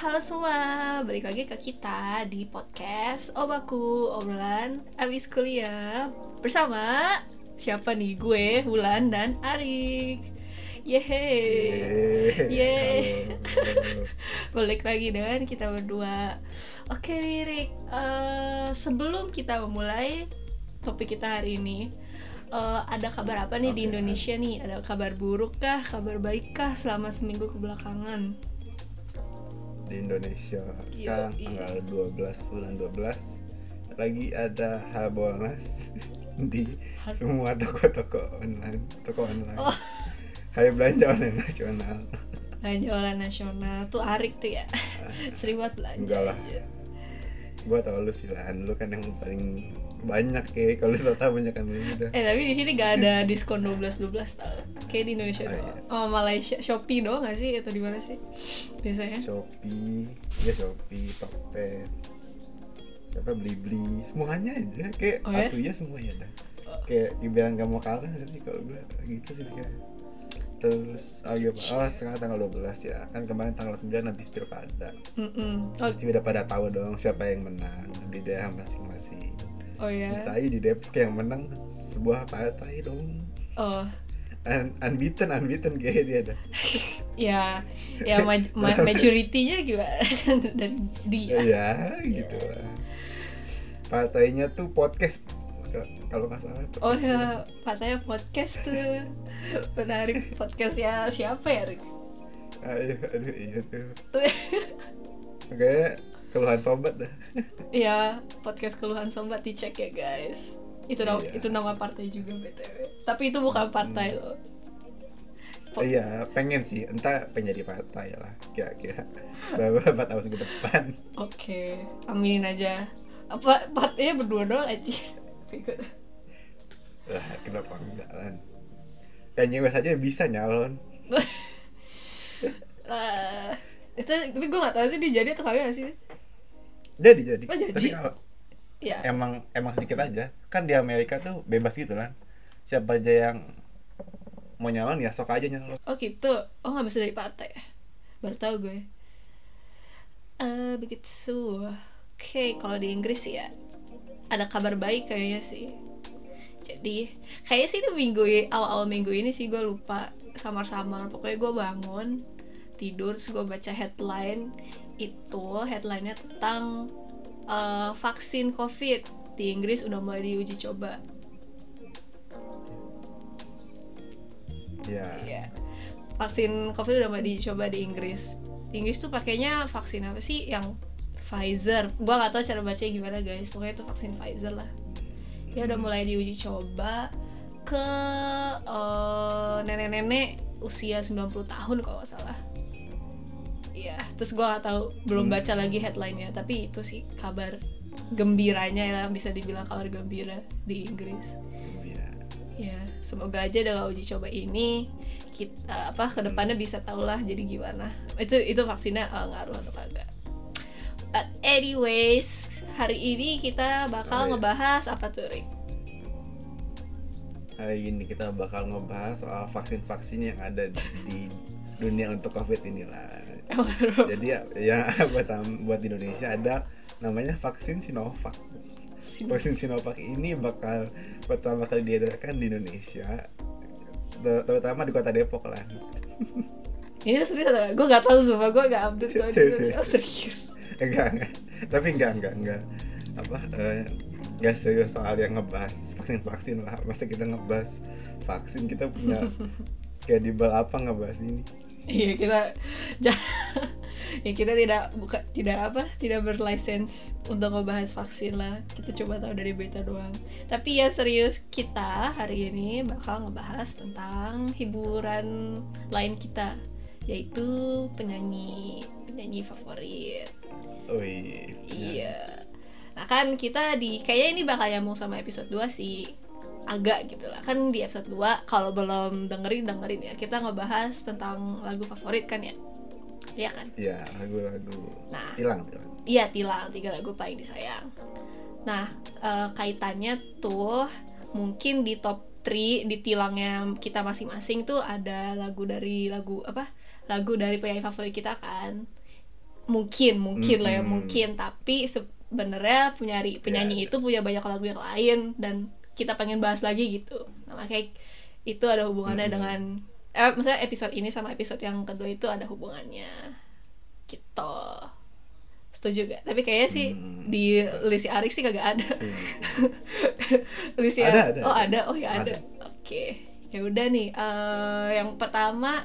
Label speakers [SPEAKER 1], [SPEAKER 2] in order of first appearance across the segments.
[SPEAKER 1] Halo semua, balik lagi ke kita di podcast Obaku Obrolan Abis Kuliah Bersama siapa nih? Gue, Wulan, dan Arik Yeay Yeay. Balik lagi dengan kita berdua Oke Ririk, eh, sebelum kita memulai topik kita hari ini eh, Ada kabar apa nih di
[SPEAKER 2] Oke.
[SPEAKER 1] Indonesia nih? Ada kabar buruk kah, kabar baik kah selama seminggu kebelakangan?
[SPEAKER 2] Di Indonesia sekarang
[SPEAKER 1] Yoi.
[SPEAKER 2] tanggal 12 bulan 12 lagi ada Harbolnas di
[SPEAKER 1] Har-
[SPEAKER 2] semua toko-toko online, toko online.
[SPEAKER 1] Oh.
[SPEAKER 2] Hari belanja online nasional.
[SPEAKER 1] belanja online nasional tuh Arik tuh ya sering banget belanja
[SPEAKER 2] Enggak lah. Gua tau lu sih lah, lu kan yang paling banyak kayak kalau lu tahu banyak kan gitu.
[SPEAKER 1] eh tapi di sini gak ada diskon 12 12 tau kayak di Indonesia
[SPEAKER 2] Oh,
[SPEAKER 1] doang oh Malaysia Shopee doang gak sih atau di mana sih biasanya
[SPEAKER 2] Shopee, ya Shopee, Tokped, siapa beli-beli, semuanya aja kayak
[SPEAKER 1] Oh, ya?
[SPEAKER 2] atuh ya semuanya dah.
[SPEAKER 1] Oh.
[SPEAKER 2] Kayak dibilang gak mau kalah sih kalau gue gitu sih kayak. Terus oh iya Pak. oh sekarang tanggal 12 ya kan kemarin tanggal 9 habis pilkada
[SPEAKER 1] Mm-mm. oh,
[SPEAKER 2] pasti udah pada tahu dong siapa yang menang di daerah masing-masing
[SPEAKER 1] oh ya
[SPEAKER 2] saya di Depok yang menang sebuah partai dong.
[SPEAKER 1] Oh.
[SPEAKER 2] Un unbeaten unbeaten kayak dia ada.
[SPEAKER 1] Ya ya maj- ma- majority-nya gimana dan dia.
[SPEAKER 2] Ya gitu lah. Partainya tuh podcast kalau nggak salah.
[SPEAKER 1] Oh ya katanya podcast tuh. Menarik podcastnya siapa ya Rik
[SPEAKER 2] aduh aduh iya tuh. Oke, keluhan sobat dah.
[SPEAKER 1] Iya, podcast keluhan sobat dicek ya guys. Itu nama
[SPEAKER 2] Iya.
[SPEAKER 1] itu nama partai juga btw. Tapi itu bukan partai
[SPEAKER 2] Hmm.
[SPEAKER 1] loh. Po-
[SPEAKER 2] Iya, pengen sih, entah pengen jadi partai lah, kira-kira beberapa tahun ke depan.
[SPEAKER 1] Oke, aminin aja. Apa partainya berdua doang aja. Bego.
[SPEAKER 2] Lah, kenapa enggak kan? Kayaknya gue saja bisa nyalon.
[SPEAKER 1] Lah, itu tapi gue gak tahu sih dia jadi atau kagak sih.
[SPEAKER 2] Jadi jadi.
[SPEAKER 1] Oh, jadi?
[SPEAKER 2] Tapi kalau
[SPEAKER 1] Ya.
[SPEAKER 2] emang emang sedikit aja. Kan di Amerika tuh bebas gitu kan. Siapa aja yang mau nyalon ya sok aja nyalon.
[SPEAKER 1] Oh gitu. Oh nggak bisa dari partai ya? Baru tahu gue. Eh begitu. Oke, kalau di Inggris ya ada kabar baik kayaknya sih. Jadi kayaknya sih di minggu awal-awal minggu ini sih gue lupa samar-samar. Pokoknya gue bangun tidur terus gue baca headline itu headlinenya tentang eh, vaksin COVID di Inggris udah mulai diuji coba.
[SPEAKER 2] Iya.
[SPEAKER 1] Iya. Vaksin COVID udah mulai dicoba di Inggris. Di Inggris tuh pakainya vaksin apa sih? Yang Pfizer. Gua nggak tahu cara bacanya gimana guys. Pokoknya itu vaksin Pfizer lah. Ya udah mulai diuji coba ke eh, nenek-nenek usia 90 tahun kalau nggak salah. Iya, terus gua nggak tahu, belum
[SPEAKER 2] Hmm.
[SPEAKER 1] baca lagi headline-nya, tapi itu sih kabar gembiranya ya bisa dibilang kabar gembira di Inggris
[SPEAKER 2] Iya.
[SPEAKER 1] ya semoga aja dengan uji coba ini kita apa ke depannya bisa tau lah jadi gimana itu itu vaksinnya eh, ngaruh atau kagak but anyways hari ini kita bakal
[SPEAKER 2] Oh, iya.
[SPEAKER 1] ngebahas apa tuh Rik?
[SPEAKER 2] Hari ini kita bakal ngebahas soal vaksin-vaksin yang ada di, di dunia untuk COVID inilah. Jadi ya, ya buat buat Indonesia ada namanya vaksin Sinovac. Vaksin Sinovac ini bakal pertama kali diadakan di Indonesia, ter- terutama di kota Depok lah.
[SPEAKER 1] ini serius atau gue gak tahu sumpah gue gak update kalau di
[SPEAKER 2] Serius, serius.
[SPEAKER 1] Oh, serius
[SPEAKER 2] Enggak, enggak. Tapi enggak, enggak, enggak. Apa? eh, enggak serius soal yang ngebahas vaksin-vaksin lah. Masa kita ngebahas vaksin kita punya kredibel apa ngebahas ini?
[SPEAKER 1] Iya kita ya kita tidak buka tidak apa tidak berlisensi untuk ngebahas vaksin lah. Kita coba tahu dari berita doang. Tapi ya serius kita hari ini bakal ngebahas tentang hiburan lain kita yaitu penyanyi penyanyi favorit.
[SPEAKER 2] Oh iya.
[SPEAKER 1] iya. Nah kan kita di kayaknya ini bakal nyambung sama episode 2 sih agak gitu lah. Kan di episode 2 kalau belum dengerin dengerin ya. Kita ngebahas tentang lagu favorit kan ya? Iya kan?
[SPEAKER 2] Iya, lagu-lagu.
[SPEAKER 1] Nah.
[SPEAKER 2] Hilang hilang.
[SPEAKER 1] iya tilang. Tiga lagu paling disayang. Nah eh, kaitannya tuh mungkin di top 3 di tilangnya kita masing-masing tuh ada lagu dari lagu apa? Lagu dari penyanyi favorit kita kan? Mungkin mungkin lah ya mungkin. Tapi sebenarnya penyanyi penyanyi
[SPEAKER 2] Ya,
[SPEAKER 1] itu punya banyak lagu yang lain dan kita pengen bahas lagi gitu. Nah, makanya itu ada hubungannya
[SPEAKER 2] Mm-mm.
[SPEAKER 1] dengan eh maksudnya episode ini sama episode yang kedua itu ada hubungannya. Gitu. Setuju gak? Tapi kayaknya sih
[SPEAKER 2] Hmm.
[SPEAKER 1] di list Arik sih kagak ada. List
[SPEAKER 2] Ada, ada,
[SPEAKER 1] oh
[SPEAKER 2] ada.
[SPEAKER 1] oh ya ada,
[SPEAKER 2] Ada.
[SPEAKER 1] oke. Ya udah nih eh, yang pertama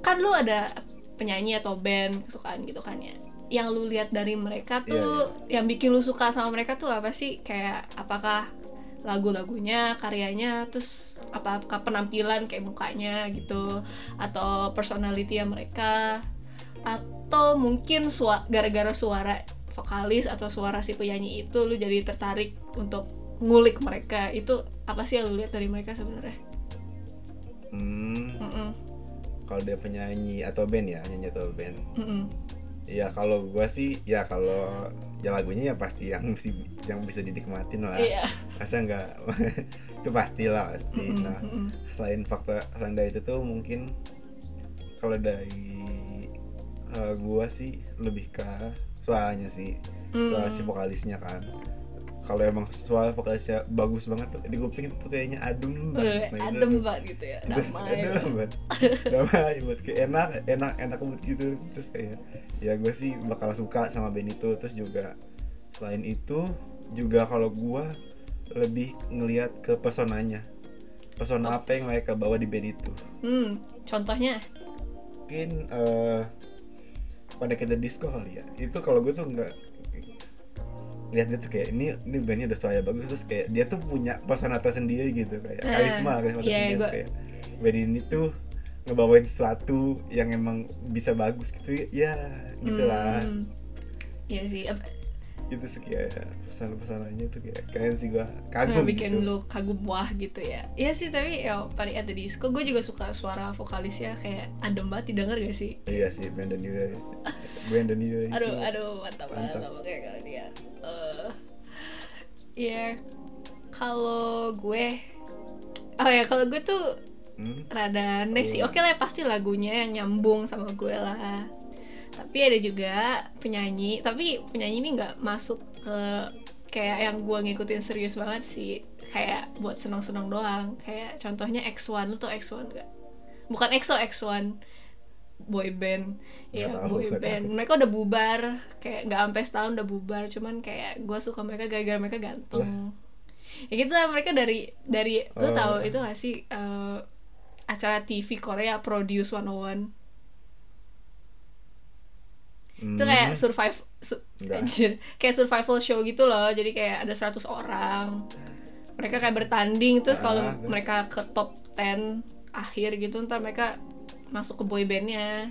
[SPEAKER 1] kan lu ada penyanyi atau band kesukaan gitu kan ya yang lu lihat dari mereka
[SPEAKER 2] Iya,
[SPEAKER 1] tuh yang bikin lu suka sama mereka tuh apa sih? Kayak apakah lagu-lagunya karyanya terus apa apakah penampilan kayak mukanya gitu atau personality mereka atau mungkin sua gara-gara suara vokalis atau suara si penyanyi itu lu jadi tertarik untuk ngulik mereka. Itu apa sih yang lu lihat dari mereka sebenarnya?
[SPEAKER 2] Hmm,
[SPEAKER 1] Mm-mm,
[SPEAKER 2] kalau dia penyanyi atau band ya, nyanyi atau band.
[SPEAKER 1] mm-mm.
[SPEAKER 2] Ya kalau gua sih, ya kalau ya lagunya ya pasti yang bisa yang bisa dinikmatin lah.
[SPEAKER 1] iya
[SPEAKER 2] Masa nggak itu pastilah pasti.
[SPEAKER 1] Mm-mm,
[SPEAKER 2] Nah,
[SPEAKER 1] mm-mm.
[SPEAKER 2] selain faktor selain dari itu tuh mungkin kalau dari eh, gua sih lebih ke suaranya sih suara si
[SPEAKER 1] Mm.
[SPEAKER 2] vokalisnya kan kalau emang suara vokalisnya bagus banget tuh di kuping tuh kayaknya adem banget. Nah, itu
[SPEAKER 1] adem banget gitu ya damai
[SPEAKER 2] adem banget. Damai buat kayak enak enak enak banget gitu. Terus kayak ya gue sih bakal suka sama band itu terus juga selain itu juga kalau gua lebih ngelihat ke personanya. Persona
[SPEAKER 1] Oh.
[SPEAKER 2] apa yang mereka bawa di band itu
[SPEAKER 1] hmm contohnya?
[SPEAKER 2] Mungkin eh pada kita disco kali ya. Itu kalau gue tuh nggak lihat dia tuh kayak ini ini bandnya udah suaranya bagus. Terus kayak dia tuh punya persona tersendiri gitu kayak
[SPEAKER 1] Ah,
[SPEAKER 2] karisma karisma
[SPEAKER 1] iya,
[SPEAKER 2] tersendiri
[SPEAKER 1] gua-
[SPEAKER 2] kayak band ini tuh ngebawain sesuatu yang emang bisa bagus gitu ya gitulah.
[SPEAKER 1] Hmm, iya sih
[SPEAKER 2] itu sih kayak pesan-pesanannya tuh kayak keren sih gua
[SPEAKER 1] Nah,
[SPEAKER 2] kagum
[SPEAKER 1] bikin
[SPEAKER 2] gitu.
[SPEAKER 1] lu kagum wah gitu ya. Iya sih tapi ya paling at the disco gue juga suka suara vokalisnya kayak adem banget didengar gak sih?
[SPEAKER 2] Iya sih Brandon juga Brandon juga
[SPEAKER 1] aduh aduh mantap banget kayak kalau dia Eh, ya kalau gue oh ya kalau gue tuh
[SPEAKER 2] Hmm?
[SPEAKER 1] rada aneh sih.
[SPEAKER 2] Hmm.
[SPEAKER 1] oke lah pasti lagunya yang nyambung sama gue lah. Tapi ada juga penyanyi tapi penyanyi ini nggak masuk ke kayak yang gue ngikutin serius banget sih. Kayak buat senang-senang doang. Kayak contohnya X1 lu tau X1 gak bukan EXO X1 boy band. Ya
[SPEAKER 2] tahu,
[SPEAKER 1] boy band. Mereka udah bubar kayak nggak sampai setahun udah bubar cuman kayak gue suka mereka gara-gara mereka ganteng. Ya gitu lah mereka dari dari lo
[SPEAKER 2] Oh.
[SPEAKER 1] tau itu gak sih eh, acara TV Korea Produce 101 itu kayak
[SPEAKER 2] Hmm.
[SPEAKER 1] survive su- anjir kayak survival show gitu loh jadi kayak ada 100 orang. Mereka kayak bertanding terus kalau
[SPEAKER 2] Ah, terus?
[SPEAKER 1] mereka ke top 10 akhir gitu ntar mereka masuk ke boy bandnya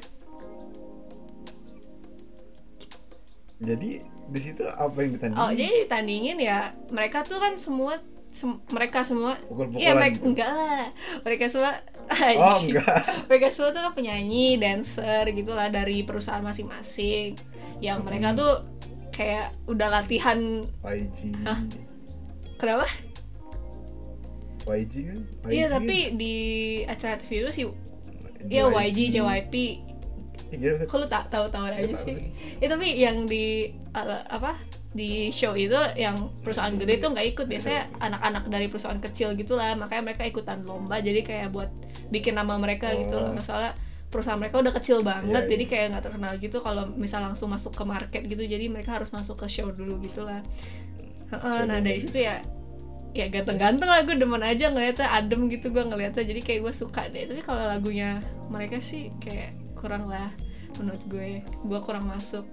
[SPEAKER 2] jadi di situ apa yang ditandingin
[SPEAKER 1] oh jadi ditandingin ya mereka tuh kan semua sem- mereka semua Iya mereka
[SPEAKER 2] gitu.
[SPEAKER 1] enggak lah mereka semua
[SPEAKER 2] oh enggak
[SPEAKER 1] mereka semua tuh kan penyanyi, dancer gitulah dari perusahaan masing-masing. Yang mereka
[SPEAKER 2] Hmm.
[SPEAKER 1] tuh kayak udah latihan
[SPEAKER 2] YG
[SPEAKER 1] Hah? kenapa?
[SPEAKER 2] YG kan YG
[SPEAKER 1] Iya
[SPEAKER 2] kan?
[SPEAKER 1] tapi di acara TV itu sih
[SPEAKER 2] JYP.
[SPEAKER 1] ya YG, JYP.
[SPEAKER 2] Iya,
[SPEAKER 1] Kok lu tak tahu-tahu aja
[SPEAKER 2] Nggak tahu
[SPEAKER 1] sih?
[SPEAKER 2] nih.
[SPEAKER 1] Ya tapi yang di uh, apa? Di show itu yang perusahaan gede itu nggak ikut biasanya anak-anak dari perusahaan kecil gitulah makanya mereka ikutan lomba jadi kayak buat bikin nama mereka gitu loh
[SPEAKER 2] Oh.
[SPEAKER 1] soalnya perusahaan mereka udah kecil banget
[SPEAKER 2] Iya,
[SPEAKER 1] jadi
[SPEAKER 2] iya.
[SPEAKER 1] kayak nggak terkenal gitu kalau misal langsung masuk ke market gitu jadi mereka harus masuk ke show dulu gitulah nah dari situ ya ya ganteng-ganteng lah gue demen aja ngeliatnya adem gitu gue ngeliatnya jadi kayak gue suka deh. Tapi kalau lagunya mereka sih kayak kurang lah menurut gue gue kurang masuk.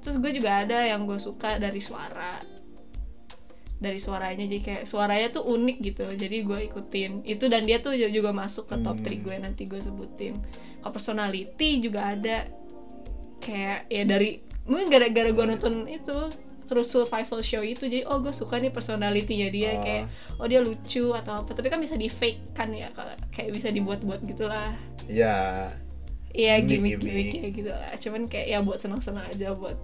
[SPEAKER 1] Terus gue juga ada yang gue suka dari suara. Dari suaranya jadi kayak suaranya tuh unik gitu jadi gue ikutin. Itu dan dia tuh juga masuk ke top
[SPEAKER 2] Hmm.
[SPEAKER 1] 3 gue nanti gue sebutin. Kalau personality juga ada. Kayak ya dari mungkin gara-gara gue nonton itu terus survival show itu jadi oh gue suka nih personality-nya dia
[SPEAKER 2] Oh.
[SPEAKER 1] kayak oh dia lucu atau apa tapi kan bisa di fake kan ya kalau kayak bisa dibuat-buat gitulah
[SPEAKER 2] Iya.
[SPEAKER 1] Iya
[SPEAKER 2] Gimmick,
[SPEAKER 1] gimmick-gimmick
[SPEAKER 2] gimmick.
[SPEAKER 1] kayak gitu lah Cuman kayak ya buat senang-senang aja buat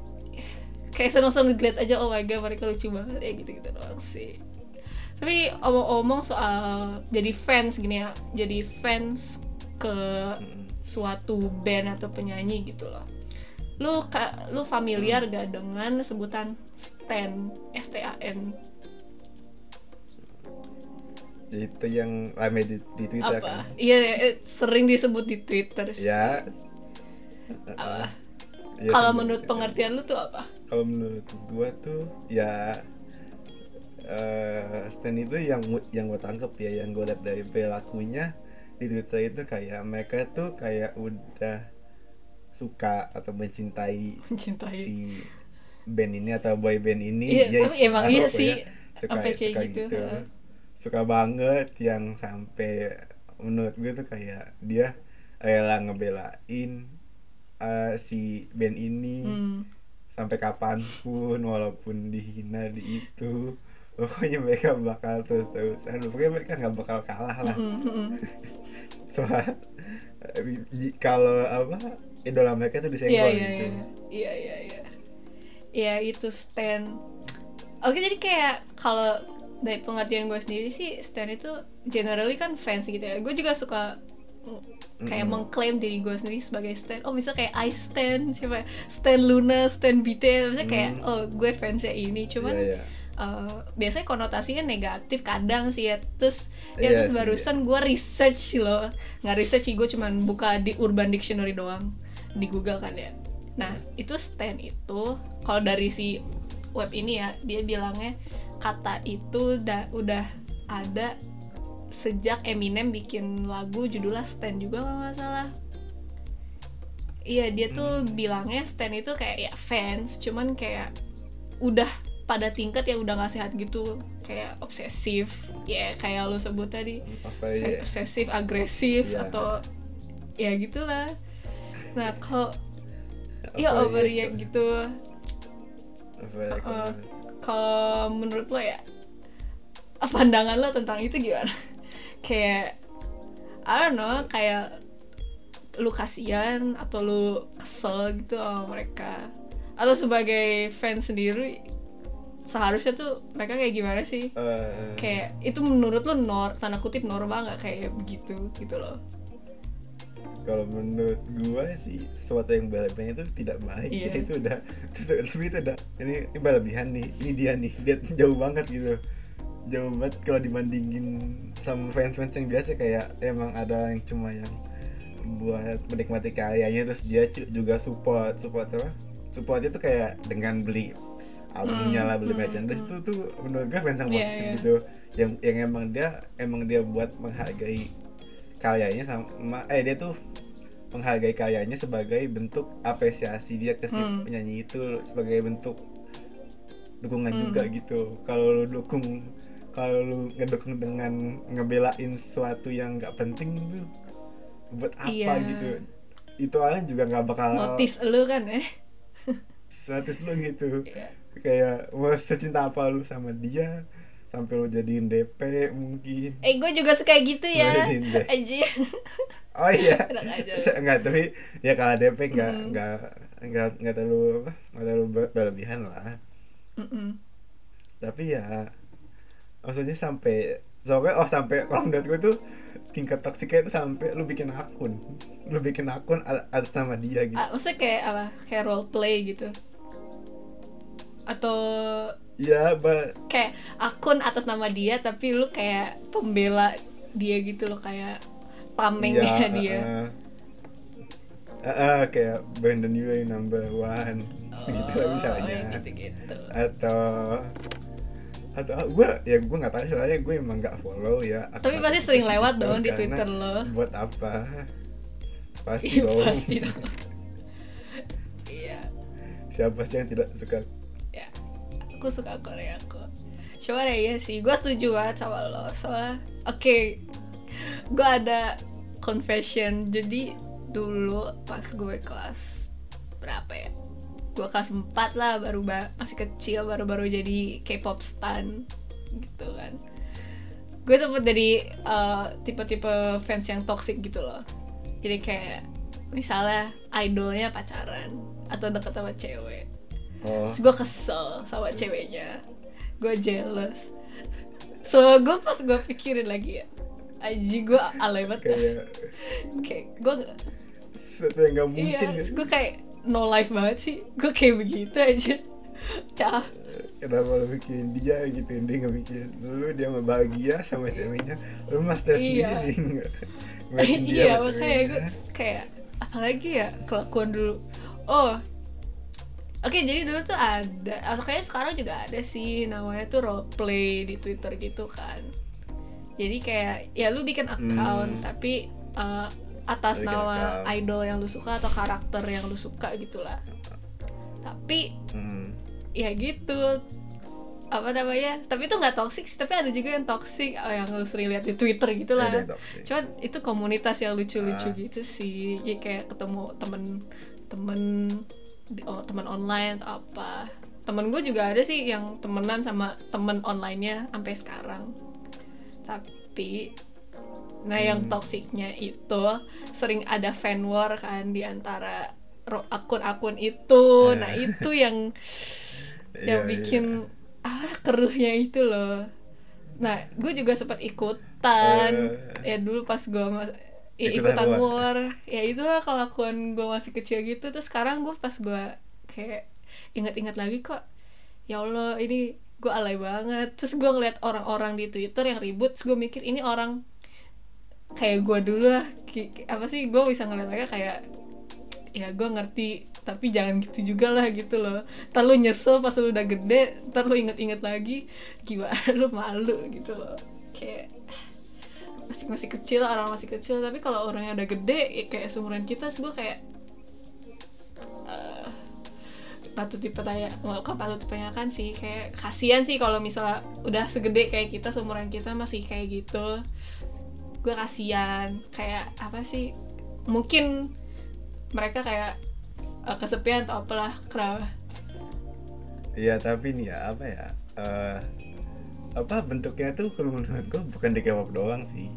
[SPEAKER 1] Kayak senang-senang ngeliat aja oh my god mereka lucu banget ya gitu-gitu doang sih Tapi omong-omong soal jadi fans gini ya Jadi fans ke
[SPEAKER 2] Mm.
[SPEAKER 1] suatu band atau penyanyi gitu loh lu ka, lu familiar gak dengan sebutan stan? S T A N.
[SPEAKER 2] Itu yang rame di, di Twitter
[SPEAKER 1] apa?
[SPEAKER 2] kan?
[SPEAKER 1] Iya eh, sering disebut di Twitter sih.
[SPEAKER 2] Ya.
[SPEAKER 1] Apa?
[SPEAKER 2] Ya,
[SPEAKER 1] kalau menurut pengertian lu tuh apa?
[SPEAKER 2] Kalau menurut gua tuh ya eh stand itu yang yang gua tangkep ya yang gua lihat dari perilakunya di Twitter itu kayak mereka tuh kayak udah suka atau mencintai
[SPEAKER 1] mencintai
[SPEAKER 2] si band ini atau boy band ini
[SPEAKER 1] Iya,
[SPEAKER 2] ya,
[SPEAKER 1] tapi emang iya sih,
[SPEAKER 2] suka,
[SPEAKER 1] sampai kayak
[SPEAKER 2] suka
[SPEAKER 1] gitu, heeh.
[SPEAKER 2] suka banget yang sampai menurut gue tuh kayak dia rela ngebelain eh, si band ini
[SPEAKER 1] hmm.
[SPEAKER 2] sampai kapan pun walaupun dihina di itu pokoknya mereka bakal terus terusan pokoknya mereka nggak bakal kalah lah
[SPEAKER 1] Mm, mm, mm.
[SPEAKER 2] soal eh, kalau apa idola mereka tuh disenggol
[SPEAKER 1] iya
[SPEAKER 2] gitu.
[SPEAKER 1] iya. Iya iya iya. Iya itu stand Oke jadi kayak kalau dari pengertian gue sendiri sih stand itu generally kan fans gitu ya. Gue juga suka mm, kayak
[SPEAKER 2] Mm-mm.
[SPEAKER 1] mengklaim diri gue sendiri sebagai stand Oh misalnya kayak I stand siapa ya? Stand Luna, stand BTS Misalnya kayak
[SPEAKER 2] Mm.
[SPEAKER 1] oh gue fansnya ini. Cuman
[SPEAKER 2] Iya, iya.
[SPEAKER 1] eh, biasanya konotasinya negatif kadang sih ya. Terus ya
[SPEAKER 2] Iya
[SPEAKER 1] terus barusan gue research loh. Nggak research sih gue cuman buka di Urban Dictionary doang di Google kan ya. Nah itu stand itu kalau dari si web ini ya dia bilangnya kata itu udah udah ada sejak Eminem bikin lagu judulnya Stand juga kalau nggak salah. Iya dia tuh bilangnya Stand itu kayak ya fans cuman kayak udah pada tingkat yang udah nggak sehat gitu kayak obsesif. Ya kayak lo sebut tadi
[SPEAKER 2] apa ya?
[SPEAKER 1] obsesif agresif
[SPEAKER 2] Iya.
[SPEAKER 1] atau ya gitulah nah kalau
[SPEAKER 2] apa
[SPEAKER 1] ya overreact gitu.
[SPEAKER 2] Ya,
[SPEAKER 1] Uh, kalau menurut lo ya pandangan lo tentang itu gimana? Kayak I don't know kayak lu kasihan atau lu kesel gitu sama mereka. Atau sebagai fans sendiri seharusnya tuh mereka kayak gimana sih?
[SPEAKER 2] Eh,
[SPEAKER 1] kayak itu menurut lu nor tanda kutip normal nggak kayak begitu gitu loh
[SPEAKER 2] kalau menurut gua sih sesuatu yang berlebihan itu tidak baik.
[SPEAKER 1] Iya.
[SPEAKER 2] ya, itu udah itu, tapi itu udah ini, ini berlebihan nih. Ini dia nih dia jauh banget gitu. Jauh banget kalau dibandingin sama fans-fans yang biasa kayak emang ada yang cuma yang buat menikmati karyanya terus dia juga support support apa? Supportnya tuh kayak dengan beli albumnya
[SPEAKER 1] Hmm,
[SPEAKER 2] lah beli
[SPEAKER 1] hmm,
[SPEAKER 2] merchandise itu tuh menurut gue fans yang
[SPEAKER 1] Iya,
[SPEAKER 2] positif
[SPEAKER 1] iya.
[SPEAKER 2] gitu. Yang yang emang dia emang dia buat menghargai karyanya sama eh dia tuh menghargai karyanya sebagai bentuk apresiasi dia ke si
[SPEAKER 1] Hmm.
[SPEAKER 2] penyanyi itu sebagai bentuk dukungan
[SPEAKER 1] Hmm.
[SPEAKER 2] juga gitu kalau lu dukung kalau lu ngedukung dengan ngebelain sesuatu yang nggak penting tuh buat apa
[SPEAKER 1] Iya.
[SPEAKER 2] gitu itu orang juga nggak bakal
[SPEAKER 1] notice lu kan eh
[SPEAKER 2] status lu gitu
[SPEAKER 1] Iya.
[SPEAKER 2] kayak mau secinta apa lu sama dia sampai lu jadiin DP mungkin.
[SPEAKER 1] Eh gue juga suka gitu ya. Aja
[SPEAKER 2] oh iya. Enggak tapi ya kalau DP enggak
[SPEAKER 1] Mm.
[SPEAKER 2] enggak enggak enggak terlalu apa enggak terlalu ber- berlebihan lah.
[SPEAKER 1] Mm-mm.
[SPEAKER 2] tapi ya maksudnya sampai soalnya oh sampai kalau menurut gue tuh tingkat toksiknya itu sampai lu bikin akun. Lu bikin akun atas nama dia gitu.
[SPEAKER 1] Ah, maksudnya kayak apa? Kayak role play gitu. Atau
[SPEAKER 2] ya ba
[SPEAKER 1] kayak akun atas nama dia tapi lu kayak pembela dia gitu loh kayak tamengnya
[SPEAKER 2] ya,
[SPEAKER 1] dia.
[SPEAKER 2] uh, uh, uh, kayak Brandon Urie number one. Gitu lah misalnya
[SPEAKER 1] gitu gitu
[SPEAKER 2] atau atau gue ya gue nggak tahu soalnya gue emang nggak follow ya.
[SPEAKER 1] Tapi pasti sering lewat
[SPEAKER 2] itu,
[SPEAKER 1] dong di twitter lo.
[SPEAKER 2] buat apa? Pasti
[SPEAKER 1] Iya,
[SPEAKER 2] dong.
[SPEAKER 1] pasti dong. iya
[SPEAKER 2] siapa sih yang tidak suka
[SPEAKER 1] aku suka Korea kok. Cuma ya iya sih. Gue setuju banget sama lo. Soalnya oke. Gue ada confession. Jadi dulu pas gue kelas berapa ya? Gue kelas 4 lah baru ba- masih kecil baru-baru jadi K-pop stan gitu kan. Gue sempet jadi eh, tipe-tipe fans yang toxic gitu loh. Jadi kayak misalnya idolnya pacaran atau deket sama cewek
[SPEAKER 2] oh.
[SPEAKER 1] Terus gue kesel sama ceweknya. Gue jealous. So gue pas gue pikirin lagi ya Aji gue alay banget.
[SPEAKER 2] Kayak
[SPEAKER 1] Kayak gue
[SPEAKER 2] sesuatu yang nggak mungkin
[SPEAKER 1] Iya
[SPEAKER 2] ya.
[SPEAKER 1] gue kayak no life banget sih. Gue kayak begitu aja. Cah.
[SPEAKER 2] Kenapa lu bikin dia gitu? Dia nggak bikin lu dia mah bahagia sama ceweknya. Lu stres
[SPEAKER 1] Iya.
[SPEAKER 2] sendiri nggak
[SPEAKER 1] iya makanya gue kayak apalagi ya kelakuan dulu. Oh oke jadi dulu tuh ada atau kayaknya sekarang juga ada sih namanya tuh role play di twitter gitu kan jadi kayak ya lu bikin account
[SPEAKER 2] Hmm.
[SPEAKER 1] tapi uh, atas
[SPEAKER 2] Bikin
[SPEAKER 1] nama
[SPEAKER 2] account.
[SPEAKER 1] idol yang lu suka atau karakter yang lu suka gitulah tapi
[SPEAKER 2] Hmm.
[SPEAKER 1] ya gitu apa namanya tapi itu nggak toxic sih tapi ada juga yang toxic oh, yang lu sering lihat di twitter gitu lah
[SPEAKER 2] toxic.
[SPEAKER 1] cuman itu komunitas yang lucu-lucu
[SPEAKER 2] Ah.
[SPEAKER 1] gitu sih ya kayak ketemu temen temen oh, temen online atau apa temen gue juga ada sih yang temenan sama temen onlinenya sampai sekarang tapi nah yang
[SPEAKER 2] Hmm.
[SPEAKER 1] toksiknya itu sering ada fan war kan di antara akun-akun itu nah
[SPEAKER 2] Eh.
[SPEAKER 1] itu yang yang
[SPEAKER 2] Iya,
[SPEAKER 1] bikin ah keruhnya itu loh nah gue juga sempat ikutan
[SPEAKER 2] Eh.
[SPEAKER 1] ya dulu pas gue ya,
[SPEAKER 2] Ikutan
[SPEAKER 1] ikutan
[SPEAKER 2] war.
[SPEAKER 1] war. Ya itulah kelakuan gue masih kecil gitu. Terus sekarang gue pas gue kayak ingat-ingat lagi kok ya allah ini gue alay banget. Terus gue ngeliat orang-orang di twitter yang ribut terus gue mikir ini orang kayak gue dulu lah. Apa sih gue bisa ngeliat mereka kayak ya gue ngerti tapi jangan gitu juga lah gitu loh. Ntar lu nyesel pas lu udah gede ntar lu inget-inget lagi gimana lu malu gitu loh. Kayak masih masih kecil orang masih kecil. Tapi kalau orangnya udah gede ya kayak seumuran kita terus gue kayak eh, patut dipertanya bukan patut dipertanyakan sih. Kayak kasihan sih kalau misalnya udah segede kayak kita seumuran kita masih kayak gitu. Gue kasihan. Kayak apa sih? Mungkin mereka kayak eh, kesepian atau apalah kenapa?
[SPEAKER 2] Iya tapi nih ya apa ya eh, apa bentuknya tuh kalau menurut gua bukan di K-pop doang sih.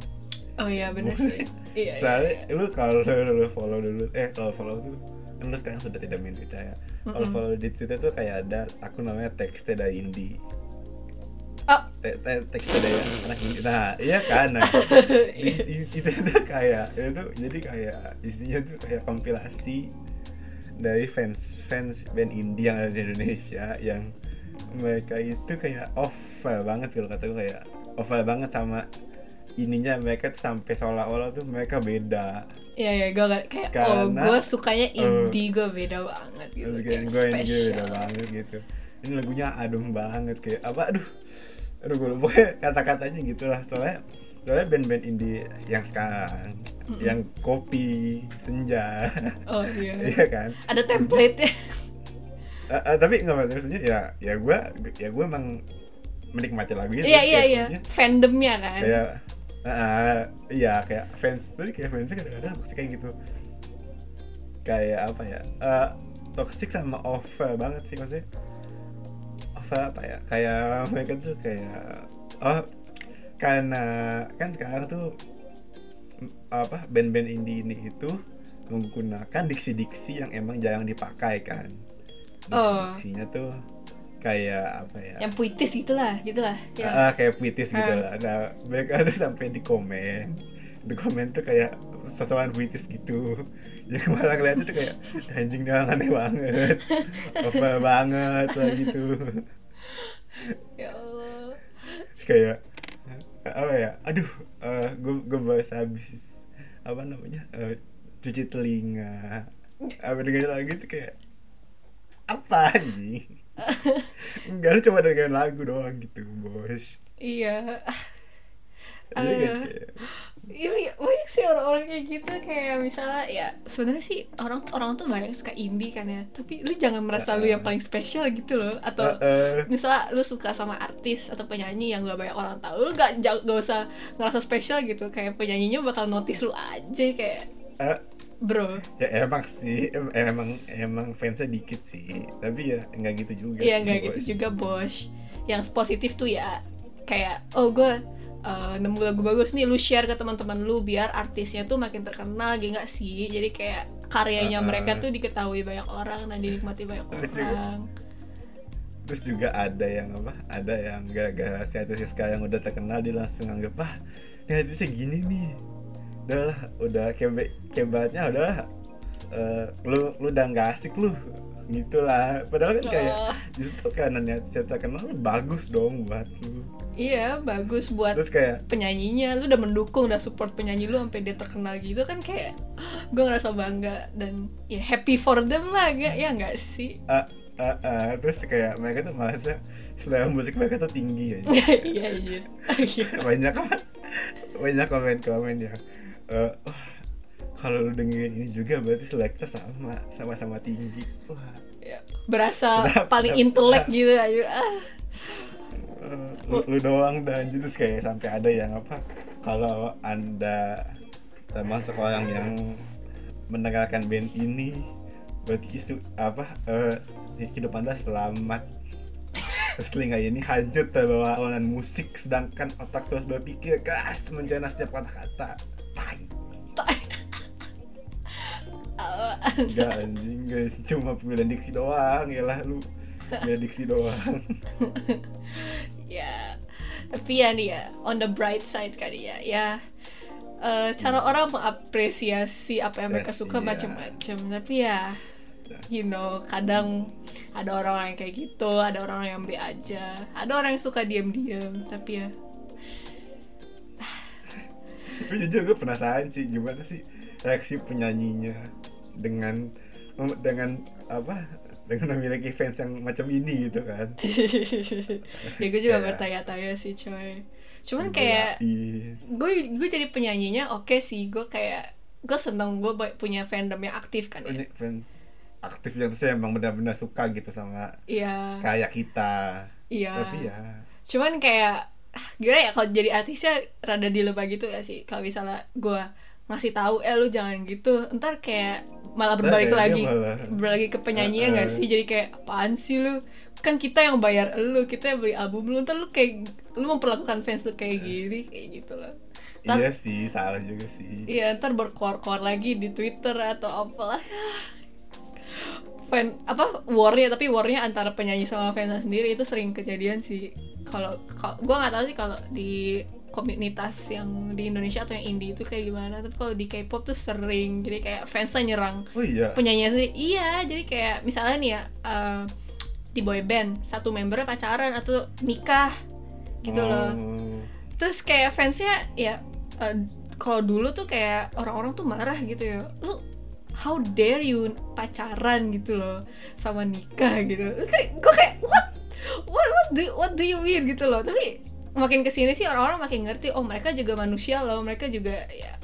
[SPEAKER 1] oh iya bener sih iya, iya,
[SPEAKER 2] Soalnya
[SPEAKER 1] iya.
[SPEAKER 2] lu kalau lu follow dulu eh kalau follow tuh kan lu sekarang sudah tidak main Twitter ya. Kalau
[SPEAKER 1] Mm-mm.
[SPEAKER 2] follow di Twitter tuh kayak ada akun namanya Texteda Indie.
[SPEAKER 1] oh
[SPEAKER 2] Te- te- Texteda ya anak indie. Nah iya kan. Nah, di- itu tuh kayak itu jadi kayak isinya tuh kayak kompilasi dari fans fans band indie yang ada di Indonesia yang mereka itu kayak over banget kalau kata gue kayak over banget sama ininya mereka tuh sampai seolah-olah tuh mereka beda
[SPEAKER 1] Iya iya gue kayak
[SPEAKER 2] Karena,
[SPEAKER 1] oh gue sukanya
[SPEAKER 2] eh,
[SPEAKER 1] indie gue beda banget gitu kayak
[SPEAKER 2] gue beda banget gitu ini lagunya adem banget kayak apa aduh aduh gue lupa kata-katanya gitulah soalnya soalnya band-band indie yang sekarang
[SPEAKER 1] Mm-mm.
[SPEAKER 2] yang kopi senja
[SPEAKER 1] Oh iya.
[SPEAKER 2] iya kan
[SPEAKER 1] Ada template ya.
[SPEAKER 2] Eh, eh, tapi nggak maksudnya ya ya gue ya gue emang menikmati lagu itu
[SPEAKER 1] Iya iya iya. Fandomnya kan.
[SPEAKER 2] kayak eh, iya kayak fans tapi kayak fansnya kadang-kadang toxic kayak gitu kayak apa ya eh toxic sama over banget sih maksudnya over apa ya kayak mereka tuh kayak oh karena kan sekarang tuh apa band-band indie ini itu menggunakan diksi-diksi yang emang jarang dipakai kan
[SPEAKER 1] Oh.
[SPEAKER 2] tuh kayak apa ya
[SPEAKER 1] Yang puitis gitulah, gitulah. Ya.
[SPEAKER 2] Ah, kayak puitis
[SPEAKER 1] Ah.
[SPEAKER 2] lah. Nah, mereka tuh sampai di komen. Di komen tuh kayak sosokan puitis gitu. Yang malah ngeliatnya tuh kayak anjing dia aneh banget. Over banget lah gitu.
[SPEAKER 1] ya Allah.
[SPEAKER 2] Terus kayak apa ya? Aduh, gue gue baru habis apa namanya? eh, cuci telinga. Apa dengerin lagi tuh kayak apa anjing? Enggak, lu cuma dengerin lagu doang gitu, bos.
[SPEAKER 1] Iya.
[SPEAKER 2] Jadi
[SPEAKER 1] Eh,
[SPEAKER 2] kayak,
[SPEAKER 1] Ini banyak sih orang-orang kayak gitu kayak misalnya ya sebenarnya sih orang orang tuh banyak suka indie kan ya. Tapi lu jangan merasa lu yang paling spesial gitu loh atau
[SPEAKER 2] eh, eh,
[SPEAKER 1] misalnya lu suka sama artis atau penyanyi yang gak banyak orang tahu lu gak, gak usah ngerasa spesial gitu kayak penyanyinya bakal notice lu aja kayak
[SPEAKER 2] eh,
[SPEAKER 1] bro.
[SPEAKER 2] Ya emang sih em- emang emang fansnya dikit sih. Tapi ya nggak gitu juga
[SPEAKER 1] iya nggak gitu juga bos yang positif tuh ya kayak oh gue uh, nemu lagu bagus nih lu share ke teman-teman lu biar artisnya tuh makin terkenal gitu nggak sih? Jadi kayak karyanya
[SPEAKER 2] Uh-uh.
[SPEAKER 1] mereka tuh diketahui banyak orang dan dinikmati banyak
[SPEAKER 2] Terus juga-
[SPEAKER 1] orang.
[SPEAKER 2] terus juga ada yang apa ada yang gara-gara si artisnya sekarang udah terkenal dia langsung nganggep ah ini artisnya gini nih udahlah udah kayak be- kayak ibaratnya udahlah uh, lu lu udah nggak asik lu. Gitulah padahal kan kayak
[SPEAKER 1] Oh.
[SPEAKER 2] justru karena niat saya terkenal lu bagus dong buat lu.
[SPEAKER 1] Iya bagus buat
[SPEAKER 2] terus kayak
[SPEAKER 1] penyanyinya. Lu udah mendukung udah support penyanyi lu sampai dia terkenal gitu kan kayak gue ngerasa bangga dan ya happy for them lah. Ya ya nggak sih?
[SPEAKER 2] Ah ah ah terus kayak mereka tuh merasa selera musik mereka tuh tinggi ya.
[SPEAKER 1] Iya iya.
[SPEAKER 2] Banyak banyak komen-komen ya wah kalau lu dengerin ini juga berarti selera kita sama sama-sama tinggi. Wah.
[SPEAKER 1] Ya, berasa
[SPEAKER 2] Sedap,
[SPEAKER 1] paling
[SPEAKER 2] sedap,
[SPEAKER 1] intelek
[SPEAKER 2] sedap.
[SPEAKER 1] gitu aja ah.
[SPEAKER 2] Eh, lu, lu doang dan terus kayak sampai ada yang apa kalau anda termasuk orang yang mendengarkan band ini berarti itu apa eh hidup anda selamat. Terus telinga ini hancur terbawa awanan musik sedangkan otak terus berpikir keras mencerna setiap kata-kata tai. Enggak anjing guys. Cuma pemilihan diksi doang. Ya lah lu pemilihan diksi doang.
[SPEAKER 1] Ya. Tapi ya nih ya on the bright side kali ya. Ya eh, cara orang mengapresiasi apa yang mereka suka
[SPEAKER 2] iya.
[SPEAKER 1] macam-macam. Tapi ya you know kadang ada orang yang kayak gitu ada orang yang B aja. Ada orang yang suka diam-diam tapi ya
[SPEAKER 2] Gue jujur gue penasaran sih gimana sih reaksi penyanyinya dengan dengan apa dengan memiliki fans yang macam ini gitu kan.
[SPEAKER 1] ya gue juga bertanya-tanya sih coy. Cuman kayak gue gue jadi penyanyinya oke sih. Gue kayak gue seneng gue punya fandom yang aktif kan ya?
[SPEAKER 2] Ini fan aktif yang tuh emang benar-benar suka gitu sama
[SPEAKER 1] iya.
[SPEAKER 2] kayak kita.
[SPEAKER 1] iya.
[SPEAKER 2] Tapi ya.
[SPEAKER 1] Cuman kayak gimana ya kalau jadi artisnya rada dilebah gitu ya sih. Kalau misalnya gue ngasih tahu eh lu jangan gitu ntar kayak malah berbalik lagi.
[SPEAKER 2] malah-
[SPEAKER 1] berbalik ke penyanyinya nggak
[SPEAKER 2] Heeh.
[SPEAKER 1] sih? Jadi kayak apaan sih lu? Kan kita yang bayar lu kita yang beli album lu. Ntar lu kayak lu memperlakukan fans lu kayak gini kayak gitu loh. Ntar-
[SPEAKER 2] iya sih salah juga sih.
[SPEAKER 1] Iya ntar berkoar-koar lagi di Twitter atau apalah fan apa warnya tapi warnya antara penyanyi sama fansnya sendiri itu sering kejadian sih. Kalau gue nggak tahu sih kalau di komunitas yang di Indonesia atau yang indie itu kayak gimana tapi kalau di K-pop tuh sering. Jadi kayak fansnya nyerang
[SPEAKER 2] Oh iya.
[SPEAKER 1] penyanyinya sendiri. Iya jadi kayak misalnya nih ya eh, di boy band satu membernya pacaran atau nikah gitu loh.
[SPEAKER 2] Oh.
[SPEAKER 1] terus kayak fansnya ya eh, kalau dulu tuh kayak orang-orang tuh marah gitu ya. Lu how dare you pacaran gitu loh sama nikah gitu kayak gue kayak what what what do what do you mean gitu loh tapi makin ke sini sih orang-orang makin ngerti oh mereka juga manusia loh mereka juga ya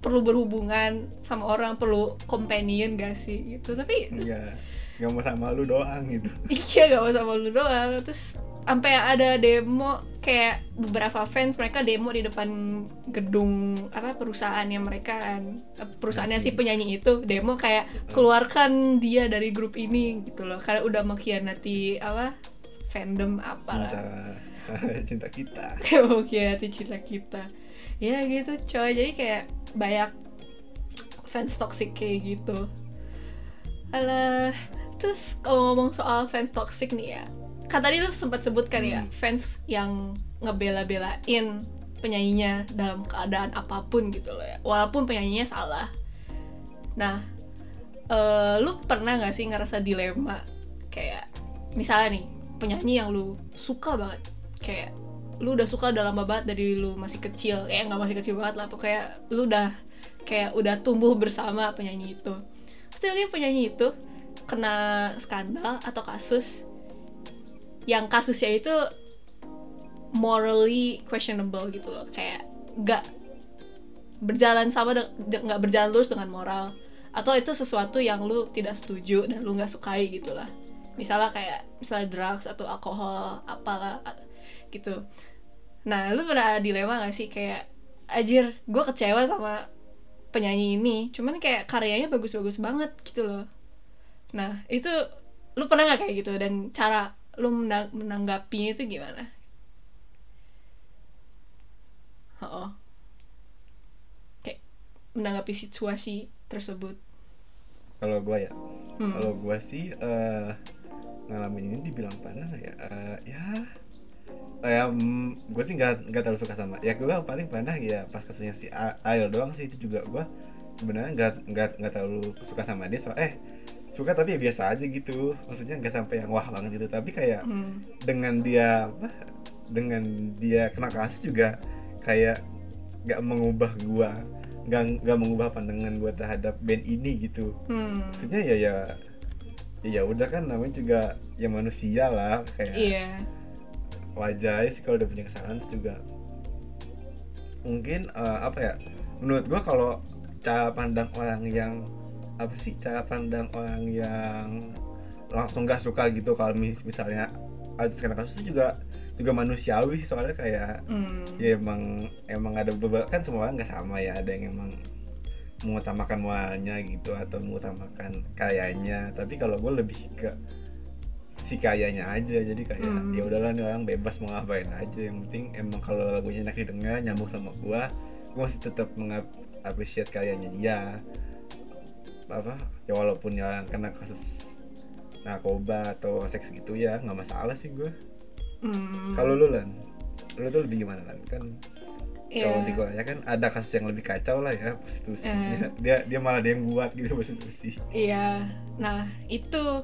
[SPEAKER 1] perlu berhubungan sama orang perlu companion gak sih gitu tapi
[SPEAKER 2] Enggak. Enggak mau sama lu doang gitu.
[SPEAKER 1] iya gak mau sama lu doang terus sampai ada demo kayak beberapa fans mereka demo di depan gedung apa perusahaannya mereka kan. Perusahaannya si penyanyi itu demo kayak keluarkan dia dari grup ini gitu loh. Karena udah mengkhianati apa fandom
[SPEAKER 2] Cinta
[SPEAKER 1] apalah.
[SPEAKER 2] Cinta. Kita.
[SPEAKER 1] mengkhianati cinta kita. Ya gitu coy. Jadi kayak banyak fans toxic kayak gitu. Alah, terus kalau ngomong soal fans toxic nih ya, kan tadi lu sempat sebutkan ya
[SPEAKER 2] Hmm.
[SPEAKER 1] fans yang ngebela-belain penyanyinya dalam keadaan apa pun gitu loh ya, walaupun penyanyinya salah. Nah, eh, lu pernah nggak sih ngerasa dilema? Kayak misalnya nih penyanyi yang lu suka banget, kayak lu udah suka udah lama banget dari lu masih kecil, ya nggak masih kecil banget lah, pokoknya lu udah kayak udah tumbuh bersama penyanyi itu. Terus penyanyi itu kena skandal atau kasus yang kasusnya itu morally questionable gitu loh. Kayak nggak berjalan sama nggak berjalan lurus dengan moral. Atau itu sesuatu yang lu tidak setuju dan lu nggak sukai gitu lah. Misalnya kayak misalnya drugs atau alkohol apalah a- gitu. Nah lu pernah dilema gak sih? Kayak ajir gue kecewa sama penyanyi ini cuman kayak karyanya bagus-bagus banget gitu loh. Nah itu lu pernah nggak kayak gitu? Dan cara lu menang- menanggapinya itu gimana? Oh kayak menanggapi situasi tersebut.
[SPEAKER 2] Kalau gua ya,
[SPEAKER 1] hmm.
[SPEAKER 2] kalau gua sih eh ngalamin ini dibilang nggak ya? Eh, ya kayak mm, gue sih nggak nggak terlalu suka sama. Ya gue paling pernah ya pas kasusnya si A- Ail doang sih itu juga gue sebenarnya nggak nggak nggak terlalu suka sama dia. Soal eh suka tapi ya biasa aja gitu maksudnya nggak sampai yang wah banget gitu tapi kayak
[SPEAKER 1] Hmm.
[SPEAKER 2] dengan dia apa dengan dia kena kasus juga kayak nggak mengubah gua nggak nggak mengubah pandangan gua terhadap band ini gitu
[SPEAKER 1] Hmm.
[SPEAKER 2] maksudnya ya ya ya udah kan namanya juga ya manusia lah kayak
[SPEAKER 1] Iya.
[SPEAKER 2] wajar aja sih kalau udah punya kesalahan terus juga mungkin eh, apa ya menurut gua kalau cara pandang orang yang apa sih cara pandang orang yang langsung gak suka gitu kalau mis- misalnya artis kena kasus itu juga juga manusiawi sih soalnya kayak
[SPEAKER 1] Hmm.
[SPEAKER 2] ya emang emang ada beberapa kan semua orang nggak sama ya ada yang emang mengutamakan moralnya gitu atau mengutamakan kayanya tapi kalau gue lebih ke si kayanya aja jadi kayak
[SPEAKER 1] Hmm.
[SPEAKER 2] ya udahlah nih orang bebas mau ngapain aja yang penting emang kalau lagunya enak didengar nyambung sama gue gue masih tetap mengapresiasi karyanya dia apa ya walaupun yang kena kasus narkoba atau seks gitu ya nggak masalah sih gue
[SPEAKER 1] Hmm.
[SPEAKER 2] kalau lu lan lu tuh lebih gimana lan kan
[SPEAKER 1] Iya.
[SPEAKER 2] kalau di Korea kan ada kasus yang lebih kacau lah ya prostitusi
[SPEAKER 1] Eh.
[SPEAKER 2] dia dia malah dia yang buat gitu prostitusi
[SPEAKER 1] Iya, nah itu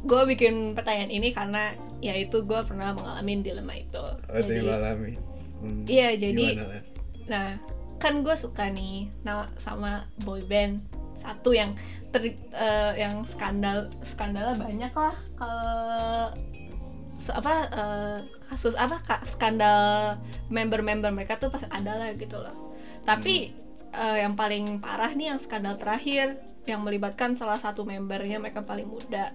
[SPEAKER 1] gue bikin pertanyaan ini karena ya itu gue pernah mengalami dilema itu.
[SPEAKER 2] oh, itu yang lu alami Hmm,
[SPEAKER 1] Iya, jadi-
[SPEAKER 2] gimana, Lan?
[SPEAKER 1] nah kan gue suka nih nah, sama boy band satu yang ter, eh, yang skandal skandalnya banyak lah kalau apa eh, kasus apa ka- skandal member-member mereka tuh pasti ada lah gitu loh. Tapi eh, yang paling parah nih yang skandal terakhir yang melibatkan salah satu membernya mereka paling muda.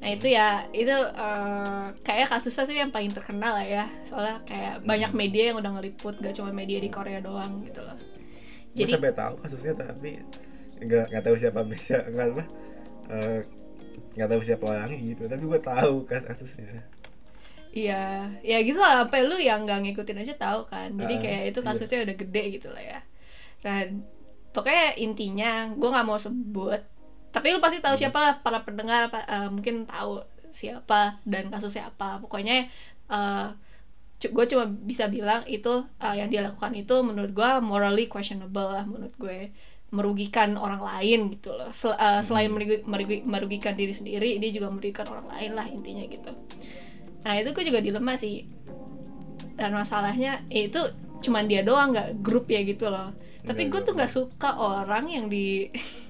[SPEAKER 1] Nah itu ya itu eh, kayak kasusnya sih yang paling terkenal lah ya soalnya kayak banyak media yang udah ngeliput gak cuma media di Korea doang gitu loh.
[SPEAKER 2] gue
[SPEAKER 1] Jadi
[SPEAKER 2] sampai tahu kasusnya tapi nggak nggak tahu siapa bisa nggak apa eh, nggak tahu siapa orangnya gitu tapi gue tahu kas kasusnya
[SPEAKER 1] Iya, ya gitu lah. Apa lu yang nggak ngikutin aja tahu kan. Jadi
[SPEAKER 2] Ah,
[SPEAKER 1] kayak itu
[SPEAKER 2] iya.
[SPEAKER 1] kasusnya udah gede gitu lah ya. Dan pokoknya intinya gue nggak mau sebut. Tapi lu pasti tahu
[SPEAKER 2] Hmm.
[SPEAKER 1] siapa lah para pendengar eh, mungkin tahu siapa dan kasusnya apa. Pokoknya gue cuma bisa bilang itu eh, yang dia lakukan itu menurut gue morally questionable lah menurut gue merugikan orang lain gitu loh. Sel- eh, selain merugi- merugi- merugikan diri sendiri, dia juga merugikan orang lain lah intinya gitu. Nah itu gue juga dilema sih Dan masalahnya ya itu cuman dia doang nggak grup ya gitu loh Tapi
[SPEAKER 2] Nggak
[SPEAKER 1] gue tuh
[SPEAKER 2] grup.
[SPEAKER 1] nggak suka orang yang di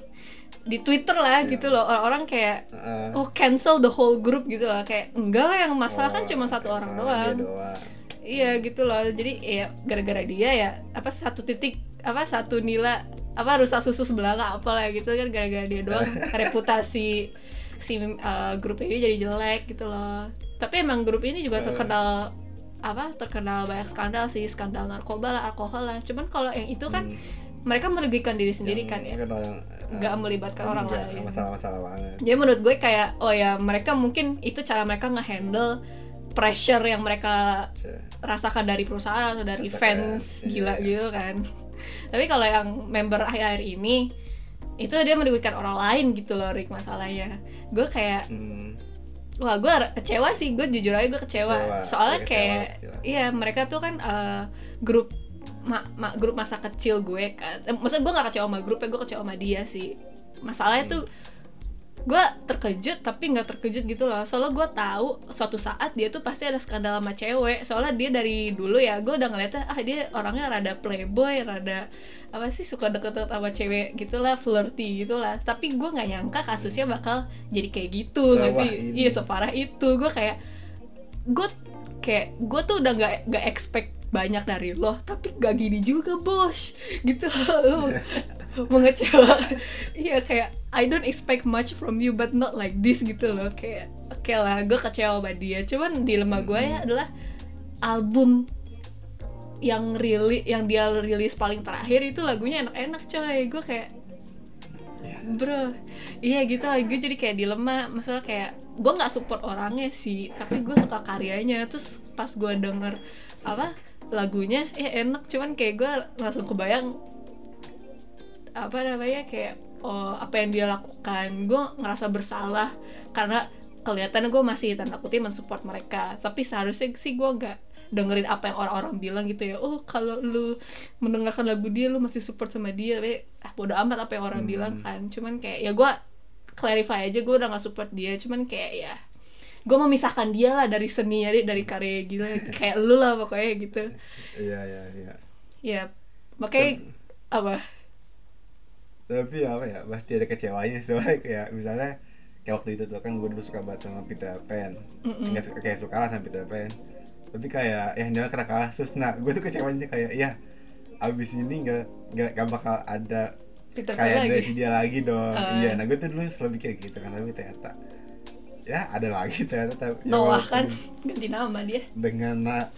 [SPEAKER 1] di Twitter lah
[SPEAKER 2] Iya.
[SPEAKER 1] gitu loh. Orang-orang kayak
[SPEAKER 2] Heeh.
[SPEAKER 1] oh cancel the whole group gitu loh. Kayak enggak lah yang masalah kan
[SPEAKER 2] Oh,
[SPEAKER 1] cuma satu orang doang.
[SPEAKER 2] doang.
[SPEAKER 1] iya gitu loh. Jadi ya gara-gara dia ya apa satu titik apa satu nila apa rusak susu sebelanga apalah gitu kan gara-gara dia doang. Reputasi si uh, grup ini jadi jelek gitu loh. Tapi emang grup ini juga terkenal apa terkenal banyak skandal sih. Skandal narkoba lah alkohol lah. Cuman kalau yang itu kan
[SPEAKER 2] Hmm,
[SPEAKER 1] mereka merugikan diri sendiri
[SPEAKER 2] yang
[SPEAKER 1] kan ya.
[SPEAKER 2] Orang,
[SPEAKER 1] nggak melibatkan orang
[SPEAKER 2] nggak
[SPEAKER 1] lain.
[SPEAKER 2] masalah-masalah banget.
[SPEAKER 1] Jadi menurut gue kayak oh ya mereka mungkin itu cara mereka ngehandle pressure yang mereka
[SPEAKER 2] Cek.
[SPEAKER 1] rasakan dari perusahaan atau dari
[SPEAKER 2] Rasakan,
[SPEAKER 1] fans
[SPEAKER 2] iya.
[SPEAKER 1] gila gitu kan. Tapi kalau yang member akhir-akhir ini itu dia merugikan orang lain gitu loh Rick masalahnya. Gue kayak
[SPEAKER 2] Hmm,
[SPEAKER 1] wah gue kecewa sih. Gue jujur aja gue kecewa,
[SPEAKER 2] Kecewa,
[SPEAKER 1] soalnya
[SPEAKER 2] iya,
[SPEAKER 1] kayak
[SPEAKER 2] kecewa,
[SPEAKER 1] iya mereka tuh kan eh, grup ma- ma- grup masa kecil gue kan eh, maksudnya gue gak kecewa sama grupnya gue kecewa sama dia sih. Masalahnya
[SPEAKER 2] Hmm.
[SPEAKER 1] tuh gue terkejut tapi nggak terkejut gitu loh. Soalnya gue tahu suatu saat dia tuh pasti ada skandal sama cewek. Soalnya dia dari dulu ya gue udah ngeliatnya ah dia orangnya rada playboy rada apa sih suka deket-deket sama cewek gitulah flirty gitulah tapi gue nggak nyangka kasusnya bakal jadi kayak gitu ngerti? iya separah itu. Gue kayak gue kayak gue tuh udah nggak nggak expect banyak dari lo tapi gak gini juga bos. Gitu. Lo mengecewakan iya kayak I don't expect much from you but not like this gitu loh. Kayak oke lah gue kecewa sama dia. Cuman dilema gue ya adalah album yang rilis yang dia rilis paling terakhir itu lagunya enak-enak coy. Gue kayak
[SPEAKER 2] Ya.
[SPEAKER 1] bro. Iya gitu. Lah gue jadi kayak dilema masalah kayak gue nggak support orangnya sih tapi gue suka karyanya. Terus pas gue denger apa lagunya eh enak. Cuman kayak gue langsung kebayang apa namanya kayak oh apa yang dia lakukan. Gue ngerasa bersalah karena kelihatan gue masih tanda kutip mensupport mereka. Tapi seharusnya sih gue nggak dengerin apa yang orang-orang bilang gitu ya. Oh kalau lu mendengarkan lagu dia lu masih support sama dia. Tapi ah bodo amat apa yang orang
[SPEAKER 2] Hmm.
[SPEAKER 1] bilang kan. Cuman kayak ya gue clarify aja gue udah gak support dia. Cuman kayak ya gue memisahkan dia lah dari seni dari dari karya gila kayak lu lah pokoknya gitu.
[SPEAKER 2] Iya iya iya.
[SPEAKER 1] Ya makanya apa?
[SPEAKER 2] Tapi apa ya pasti ada kecewanya soalnya kayak misalnya kayak waktu itu tuh kan gue dulu suka banget sama Peter Pan. Nggak suka kayak suka lah sama Peter Pan. Tapi kayak ya jangan kena kasus. Nah gue tuh kecewanya kayak ya abis ini nggak nggak nggak bakal ada
[SPEAKER 1] Peter Pan
[SPEAKER 2] kayak dari si dia lagi dong.
[SPEAKER 1] Ah.
[SPEAKER 2] iya nah gue tuh dulu selalu mikir gitu kan tapi ternyata ya ada lagi ternyata tapi ya
[SPEAKER 1] Noah kan ganti nama dia
[SPEAKER 2] dengan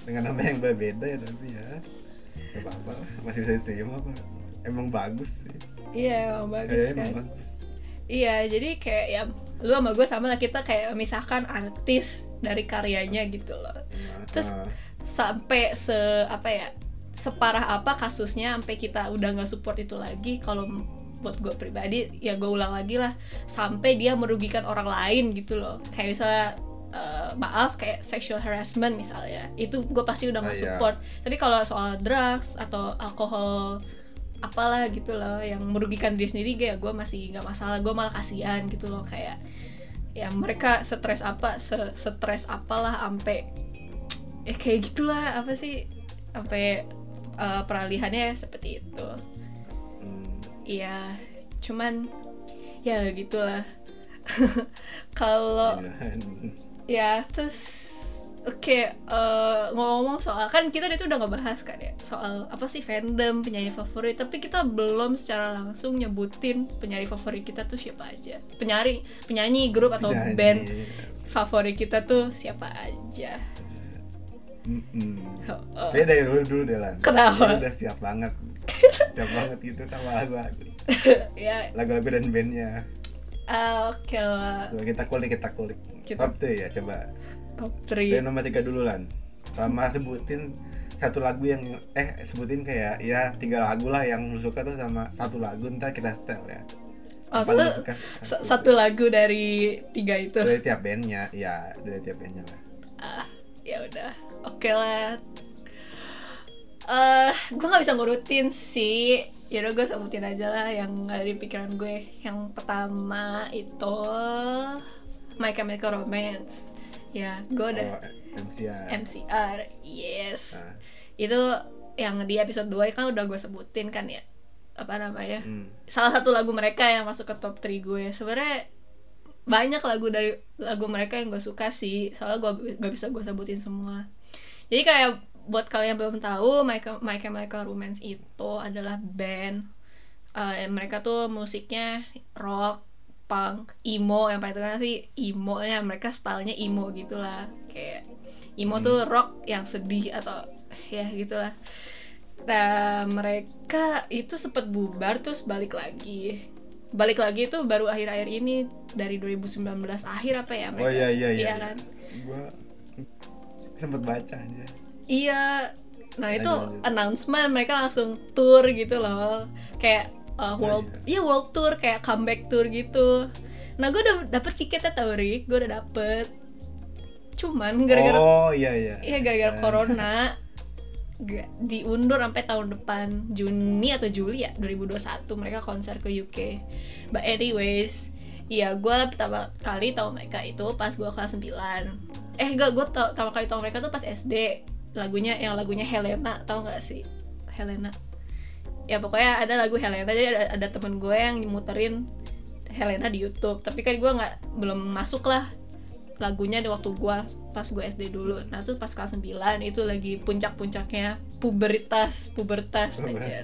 [SPEAKER 2] dengan nama yang berbeda ya tapi ya gak apa-apa lah, masih bisa diterima kok emang bagus sih
[SPEAKER 1] iya emang bagus
[SPEAKER 2] kayaknya
[SPEAKER 1] kan
[SPEAKER 2] emang bagus
[SPEAKER 1] Iya, jadi kayak ya lu sama gue sama lah kita kayak memisahkan artis dari karyanya gitu loh.
[SPEAKER 2] Nah,
[SPEAKER 1] Terus-. Sampai se apa ya separah apa kasusnya sampai kita udah nggak support itu lagi. Kalau buat gue pribadi ya gue ulang lagi lah sampai dia merugikan orang lain gitu loh. Kayak misalnya eh, maaf kayak sexual harassment misalnya itu gue pasti udah nggak
[SPEAKER 2] Ah, iya.
[SPEAKER 1] support. Tapi kalau soal drugs atau alkohol apalah gitu loh yang merugikan diri sendiri ya gue masih nggak masalah gue malah kasihan gitu loh kayak ya mereka stres apa stres apalah sampai ya kayak gitulah apa sih sampai eh, peralihannya seperti itu. Iya cuman ya gitulah kalau
[SPEAKER 2] Iya.
[SPEAKER 1] ya terus oke eh, ngomong-ngomong soal kan kita itu udah ngebahas kan ya soal apa sih fandom penyanyi favorit tapi kita belum secara langsung nyebutin penyanyi favorit kita tuh siapa aja penyanyi penyanyi grup atau
[SPEAKER 2] Penyanyi.
[SPEAKER 1] band favorit kita tuh siapa aja
[SPEAKER 2] Mm-mm.
[SPEAKER 1] Oh, oh.
[SPEAKER 2] Kayaknya dari dulu dulu deh lan.
[SPEAKER 1] Kenapa?
[SPEAKER 2] Dia udah siap banget, siap banget gitu sama lagu-lagu,
[SPEAKER 1] ya
[SPEAKER 2] lagu-lagu dan bandnya.
[SPEAKER 1] ah, oke lah
[SPEAKER 2] Coba kita kulik, kita kulik.
[SPEAKER 1] Kita-
[SPEAKER 2] Top tuh ya, coba.
[SPEAKER 1] top
[SPEAKER 2] Dari
[SPEAKER 1] 3
[SPEAKER 2] nomor tiga dulu lan. Sama sebutin satu lagu yang eh sebutin kayak ya tiga lagu lah yang lu suka tuh sama satu lagu ntar kita setel ya.
[SPEAKER 1] oh, satu,
[SPEAKER 2] suka
[SPEAKER 1] satu lagu dari tiga itu
[SPEAKER 2] dari tiap bandnya, ya dari tiap bandnya lah.
[SPEAKER 1] ah ya udah oke lah eh gue nggak bisa ngurutin sih. Ya udah gue sebutin aja lah yang ada di pikiran gue. Yang pertama itu My Chemical Romance. Ya gue udah
[SPEAKER 2] Oh, MCR.
[SPEAKER 1] MCR yes.
[SPEAKER 2] Nah,
[SPEAKER 1] itu yang di episode 2 kan udah gue sebutin kan ya. Apa namanya?
[SPEAKER 2] Hmm.
[SPEAKER 1] salah satu lagu mereka yang masuk ke top 3 gue. Sebenarnya banyak lagu dari lagu mereka yang gue suka sih. Soalnya gue gak bisa gue sebutin semua. Jadi kayak buat kalian yang belum tahu My, Chem- My Chemical Romance itu adalah band eh, mereka tuh musiknya rock punk emo yang paling terkenal sih emo nya mereka stylenya emo gitulah kayak emo
[SPEAKER 2] Hmm.
[SPEAKER 1] tuh rock yang sedih atau ya gitulah Nah, mereka itu sempat bubar terus balik lagi. Balik lagi itu baru akhir-akhir ini dari 2019 akhir apa ya mereka?
[SPEAKER 2] Oh iya iya iya.
[SPEAKER 1] Iya kan?
[SPEAKER 2] Gua sempet baca aja.
[SPEAKER 1] Iya. Nah, itu
[SPEAKER 2] Lanjut, lanjut.
[SPEAKER 1] announcement mereka langsung tour gitu loh. Kayak uh, world
[SPEAKER 2] Oh,
[SPEAKER 1] iya world tour kayak comeback tour gitu. Nah, gue udah dapet tiketnya tau Rick, gue udah dapet. Cuman gara-gara
[SPEAKER 2] Oh iya iya.
[SPEAKER 1] Iya gara-gara corona diundur sampai tahun depan Juni atau Juli ya 2021 mereka konser ke UK. But anyways, iya gue pertama kali tahu mereka itu pas gue kelas 9 Eh gak, gue pertama kali tahu mereka tuh pas SD Lagunya, yang lagunya Helena, tau gak sih? Helena. Ya pokoknya ada lagu Helena, jadi ada, ada temen gue yang muterin Helena di Youtube. Tapi kan gue nggak belum masuk lah lagunya di waktu gua pas gue SD dulu. Nah tuh pas kelas 9 itu lagi puncak-puncaknya pubertas pubertas aja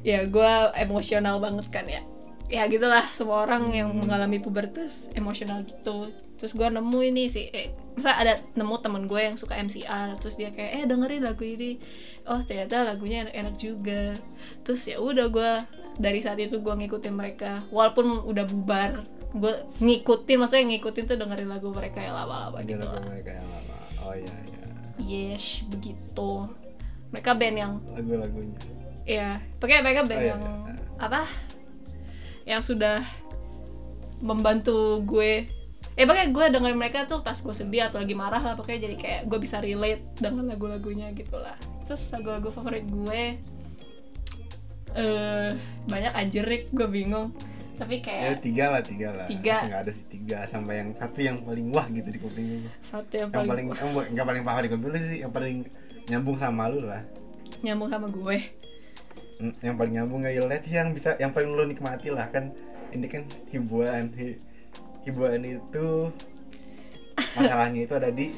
[SPEAKER 1] ya gua emosional banget kan ya. Ya gitulah. Semua orang yang mengalami pubertas emosional gitu terus gua nemu ini sih eh, misalnya ada nemu temen gue yang suka MCR terus dia kayak eh dengerin lagu ini oh ternyata lagunya enak-enak juga terus ya udah gua dari saat itu gua ngikutin mereka walaupun udah bubar gue ngikutin maksudnya ngikutin tuh dengerin lagu mereka yang lama-lama gitu
[SPEAKER 2] lagu
[SPEAKER 1] lah
[SPEAKER 2] mereka yang lama. Oh iya iya.
[SPEAKER 1] yes begitu mereka band yang
[SPEAKER 2] Lagu-lagunya.
[SPEAKER 1] ya pakai mereka band
[SPEAKER 2] Oh, iya,
[SPEAKER 1] yang
[SPEAKER 2] iya.
[SPEAKER 1] apa yang sudah membantu gue ya pokoknya gue dengerin mereka tuh pas gue sedih atau lagi marah lah pokoknya jadi kayak gue bisa relate dengan lagu-lagunya gitu lah terus lagu-lagu favorit gue eh uh, banyak anjirik gue bingung. Tapi kayak
[SPEAKER 2] ya, tiga lah tiga lah.
[SPEAKER 1] Tiga.
[SPEAKER 2] Nggak ada sih tiga. Sampai yang satu yang paling wah gitu di kuping lu
[SPEAKER 1] satu yang,
[SPEAKER 2] yang
[SPEAKER 1] paling,
[SPEAKER 2] paling wah. nggak paling paham di kuping lu sih yang paling nyambung sama lu lah.
[SPEAKER 1] Nyambung sama gue.
[SPEAKER 2] Hmm, yang paling nyambung ya lihat yang bisa yang paling lu nikmati lah kan. Ini kan hiburan hi, hiburan itu masalahnya itu ada di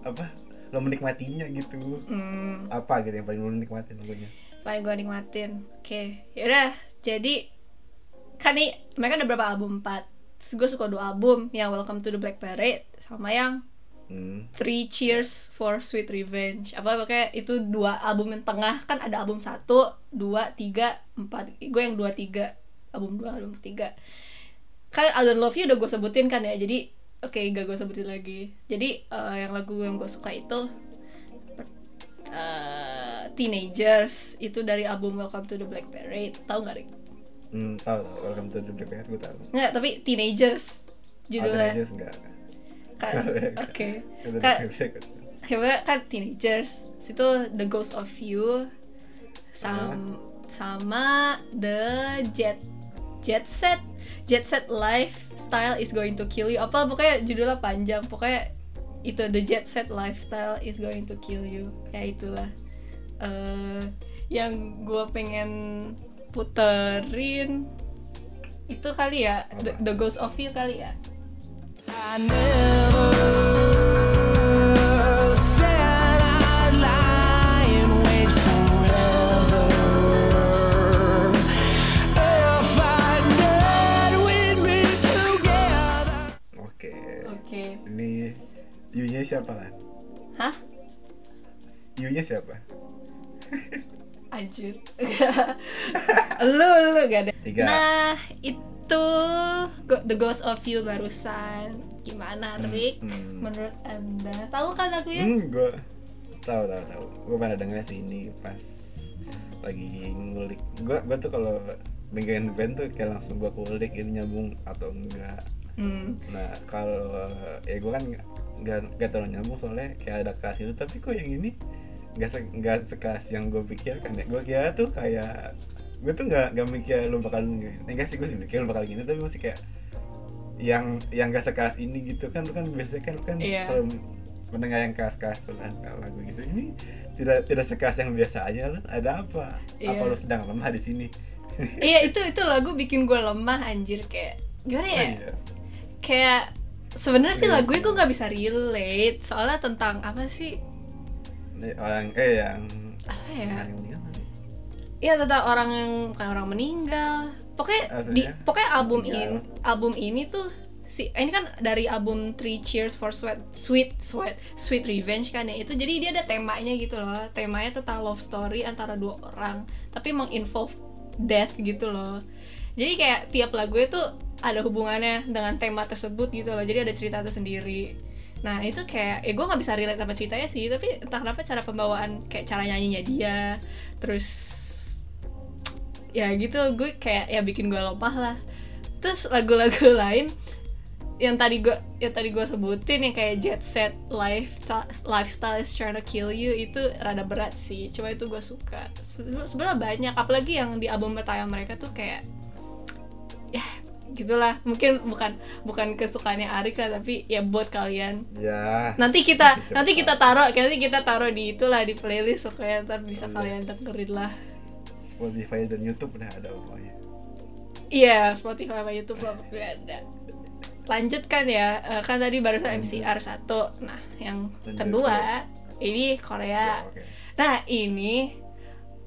[SPEAKER 2] apa lo menikmatinya gitu.
[SPEAKER 1] Hmm,
[SPEAKER 2] apa gitu yang paling lo nikmatin lagunya?
[SPEAKER 1] Paling gue nikmatin. Oke yaudah. Jadi kan nih mereka ada berapa album? Empat. Gue suka dua album. Yang Welcome to the Black Parade sama yang
[SPEAKER 2] hmm.
[SPEAKER 1] Three Cheers for Sweet Revenge. Apa pakai itu dua album yang tengah. Kan ada album satu dua tiga empat. Gue yang dua tiga. Album dua album tiga kan I Don't Love You udah gue sebutin kan ya jadi oke okay, gak gue sebutin lagi jadi uh, yang lagu yang gue suka itu uh, Teenagers itu dari album Welcome to the Black Parade tahu nggak Rick?
[SPEAKER 2] Hmm, tahu tahu Welcome to the Black Parade gue tahu.
[SPEAKER 1] Nggak tapi Teenagers judulnya.
[SPEAKER 2] Oh, teenagers enggak.
[SPEAKER 1] Kan, oke. Kan, hebat kan Teenagers. Situ The Ghost of You sama sama The Jet Jet Set Jet Set Lifestyle is going to kill you. Apa pokoknya judulnya panjang. Pokoknya itu The Jet Set Lifestyle is going to kill you. Ya itulah. Uh, yang gue pengen puterin itu kali ya The, The Ghost of You kali ya
[SPEAKER 3] I never
[SPEAKER 2] You-nya siapa lah?
[SPEAKER 1] hah
[SPEAKER 2] You-nya siapa?
[SPEAKER 1] anjir lu lu gak ada
[SPEAKER 2] Tiga.
[SPEAKER 1] nah itu The Ghost of You barusan gimana Rick
[SPEAKER 2] Hmm.
[SPEAKER 1] menurut anda tahu kan lagunya
[SPEAKER 2] Hmm, gue tahu tahu tahu. Gue pernah denger sih ini pas lagi ngulik. Gue gue tuh kalau dengerin band tuh kayak langsung gue kulik ini nyambung atau enggak.
[SPEAKER 1] Hmm.
[SPEAKER 2] Nah kalau ya gue kan nggak nggak terlalu nyambung soalnya kayak ada kelas itu. Tapi kok yang ini nggak se nggak sekelas yang gue pikirkan ya. Gue kira tuh kayak gue tuh nggak nggak mikir lu bakal enggak sih gue sih mikir lu bakal gini tapi masih kayak yang yang gak sekelas ini gitu kan lu kan biasanya kan lu kan
[SPEAKER 1] Iya.
[SPEAKER 2] kalau mendengar yang keras-keras tuh kan lagu gitu. Ini tidak tidak sekeras yang biasa aja lu ada apa? Apa
[SPEAKER 1] Iya.
[SPEAKER 2] lu sedang lemah di sini?
[SPEAKER 1] Iya itu itu lagu bikin gue lemah anjir. Kayak gimana ya?
[SPEAKER 2] Oh, iya.
[SPEAKER 1] kayak sebenarnya sih
[SPEAKER 2] Iya.
[SPEAKER 1] lagu gue nggak bisa relate soalnya tentang apa sih
[SPEAKER 2] Nih, orang eh yang
[SPEAKER 1] apa ya
[SPEAKER 2] kan?
[SPEAKER 1] Iya tentang orang yang bukan orang meninggal. Pokoknya di
[SPEAKER 2] Maksudnya?
[SPEAKER 1] pokoknya album
[SPEAKER 2] Meninggal.
[SPEAKER 1] ini album ini tuh si ini kan dari album Three Cheers for Sweet Sweet Sweet Sweet Revenge kan ya itu jadi dia ada temanya gitu loh temanya tentang love story antara dua orang tapi menginvolve death gitu loh jadi kayak tiap lagu itu ada hubungannya dengan tema tersebut gitu loh. Jadi ada cerita tersendiri. Nah itu kayak ya gue nggak bisa relate sama ceritanya sih tapi entah kenapa cara pembawaan kayak cara nyanyinya dia terus ya gitu gue kayak ya bikin gue lemah lah. Terus lagu-lagu lain yang tadi gue yang tadi gue sebutin yang kayak jet set lifestyle lifestyle is trying to kill you itu rada berat sih. Coba itu gue suka. Sebe- sebenarnya banyak apalagi yang di album pertama mereka tuh kayak ya gitulah mungkin bukan bukan kesukaannya Arik lah tapi ya buat kalian
[SPEAKER 2] ya
[SPEAKER 1] nanti kita nanti kita taruh nanti kita taruh di itulah di playlist supaya ntar bisa
[SPEAKER 2] Yes.
[SPEAKER 1] kalian dengerin lah
[SPEAKER 2] Spotify dan YouTube udah ada pokoknya
[SPEAKER 1] Iya, Spotify sama YouTube lah pokoknya ada. Lanjut kan ya, eh, kan tadi barusan MCR satu. Nah, yang
[SPEAKER 2] Lanjut,
[SPEAKER 1] kedua ini Korea.
[SPEAKER 2] Ya, oke
[SPEAKER 1] Nah, ini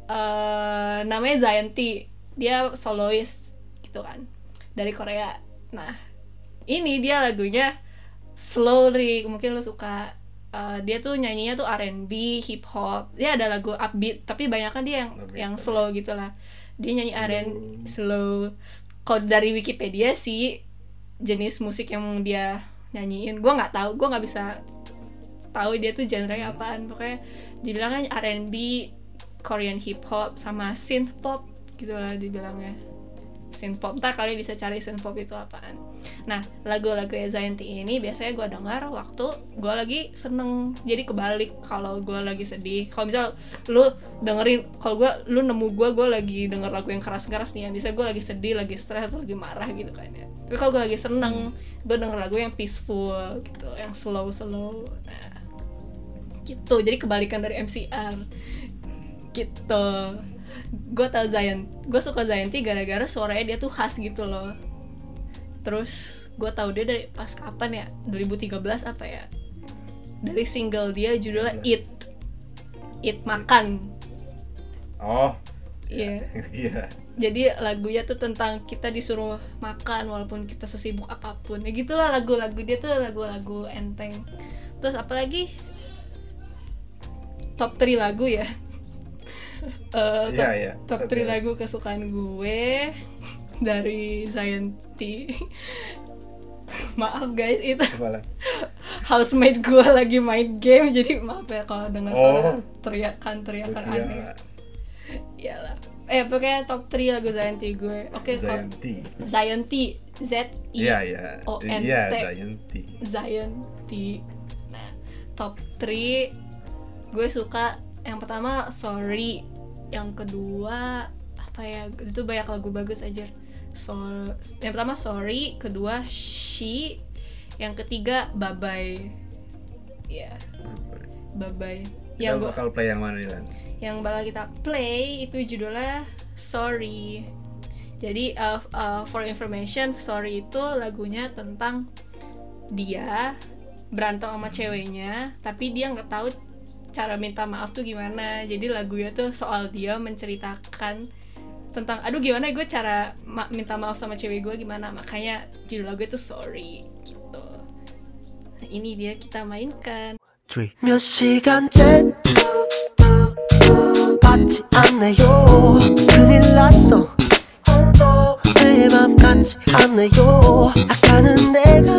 [SPEAKER 1] eh namanya T. Dia solois gitu kan. Dari Korea. Nah, ini dia lagunya slow Rick. Mungkin lu suka Eh, dia tuh nyanyinya tuh R&B, hip hop. Dia ada lagu upbeat, tapi banyak kan dia yang
[SPEAKER 2] Upbeat,
[SPEAKER 1] yang
[SPEAKER 2] upbeat.
[SPEAKER 1] slow gitu lah. Dia nyanyi
[SPEAKER 2] Slow.
[SPEAKER 1] R&B slow. Kalau dari Wikipedia sih jenis musik yang dia nyanyiin, gue nggak tahu, gue nggak bisa tahu dia tuh genre-nya apaan. Pokoknya dibilangnya R&B, Korean hip hop sama synth pop gitu lah dibilangnya. Synth pop. Ntar kalian bisa cari synth pop itu apaan. Nah, lagu-lagu Zayanti ini biasanya gue dengar waktu gue lagi seneng. Jadi kebalik kalau gue lagi sedih. Kalau misal lu dengerin, kalau gue lu nemu gue, gue lagi denger lagu yang keras-keras nih ya. Bisa gue lagi sedih, lagi stres atau lagi marah gitu kan ya. Tapi kalau gue lagi seneng, gue denger lagu yang peaceful gitu, yang slow-slow. Nah, gitu. Jadi kebalikan dari MCR. Gitu. Gue tau Zayan, gue suka Zayanti gara-gara suaranya dia tuh khas gitu loh. Terus gue tahu dia dari pas kapan ya? 2013 apa ya? Dari single dia judulnya
[SPEAKER 2] 13.
[SPEAKER 1] It. It makan.
[SPEAKER 2] Oh.
[SPEAKER 1] Iya.
[SPEAKER 2] iya.
[SPEAKER 1] Jadi lagunya tuh tentang kita disuruh makan walaupun kita sesibuk apa pun. Ya gitulah lagu-lagu dia tuh lagu-lagu enteng. Terus apalagi top 3 lagu ya Eh, top,
[SPEAKER 2] Iya, iya.
[SPEAKER 1] top
[SPEAKER 2] Oke.
[SPEAKER 1] 3 lagu kesukaan gue dari Zayanti maaf guys itu housemate gue lagi main game jadi maaf ya kalau dengar
[SPEAKER 2] Oh.
[SPEAKER 1] suara teriakan-teriakan
[SPEAKER 2] Gua kira
[SPEAKER 1] aneh. Iyalah. Eh pokoknya top 3 lagu Zayanti gue. Oke kalau
[SPEAKER 2] Zayanti
[SPEAKER 1] Zayanti Z I
[SPEAKER 2] iya iya.
[SPEAKER 1] O N
[SPEAKER 2] iya
[SPEAKER 1] T.
[SPEAKER 2] Zayanti
[SPEAKER 1] Zayanti nah top 3 gue suka yang pertama Sorry yang kedua apa ya itu banyak lagu bagus aja so yang pertama Sorry. Kedua She. Yang ketiga Bye Bye ya Bye Bye yang
[SPEAKER 2] Kita bakal play yang mana nih
[SPEAKER 1] yang bakal kita play itu judulnya Sorry. Jadi uh, uh, for information, Sorry itu lagunya tentang dia berantem sama ceweknya, tapi dia nggak tahu cara minta maaf tuh gimana. Jadi lagunya tuh soal dia menceritakan tentang aduh gimana gue cara ma- minta maaf sama cewek gue gimana makanya judul lagu itu sorry gitu nah, ini dia kita mainkan
[SPEAKER 3] three. 몇 시간째 받지 않네요 큰일 났어 내 맘 같지 않네요 아까는 내가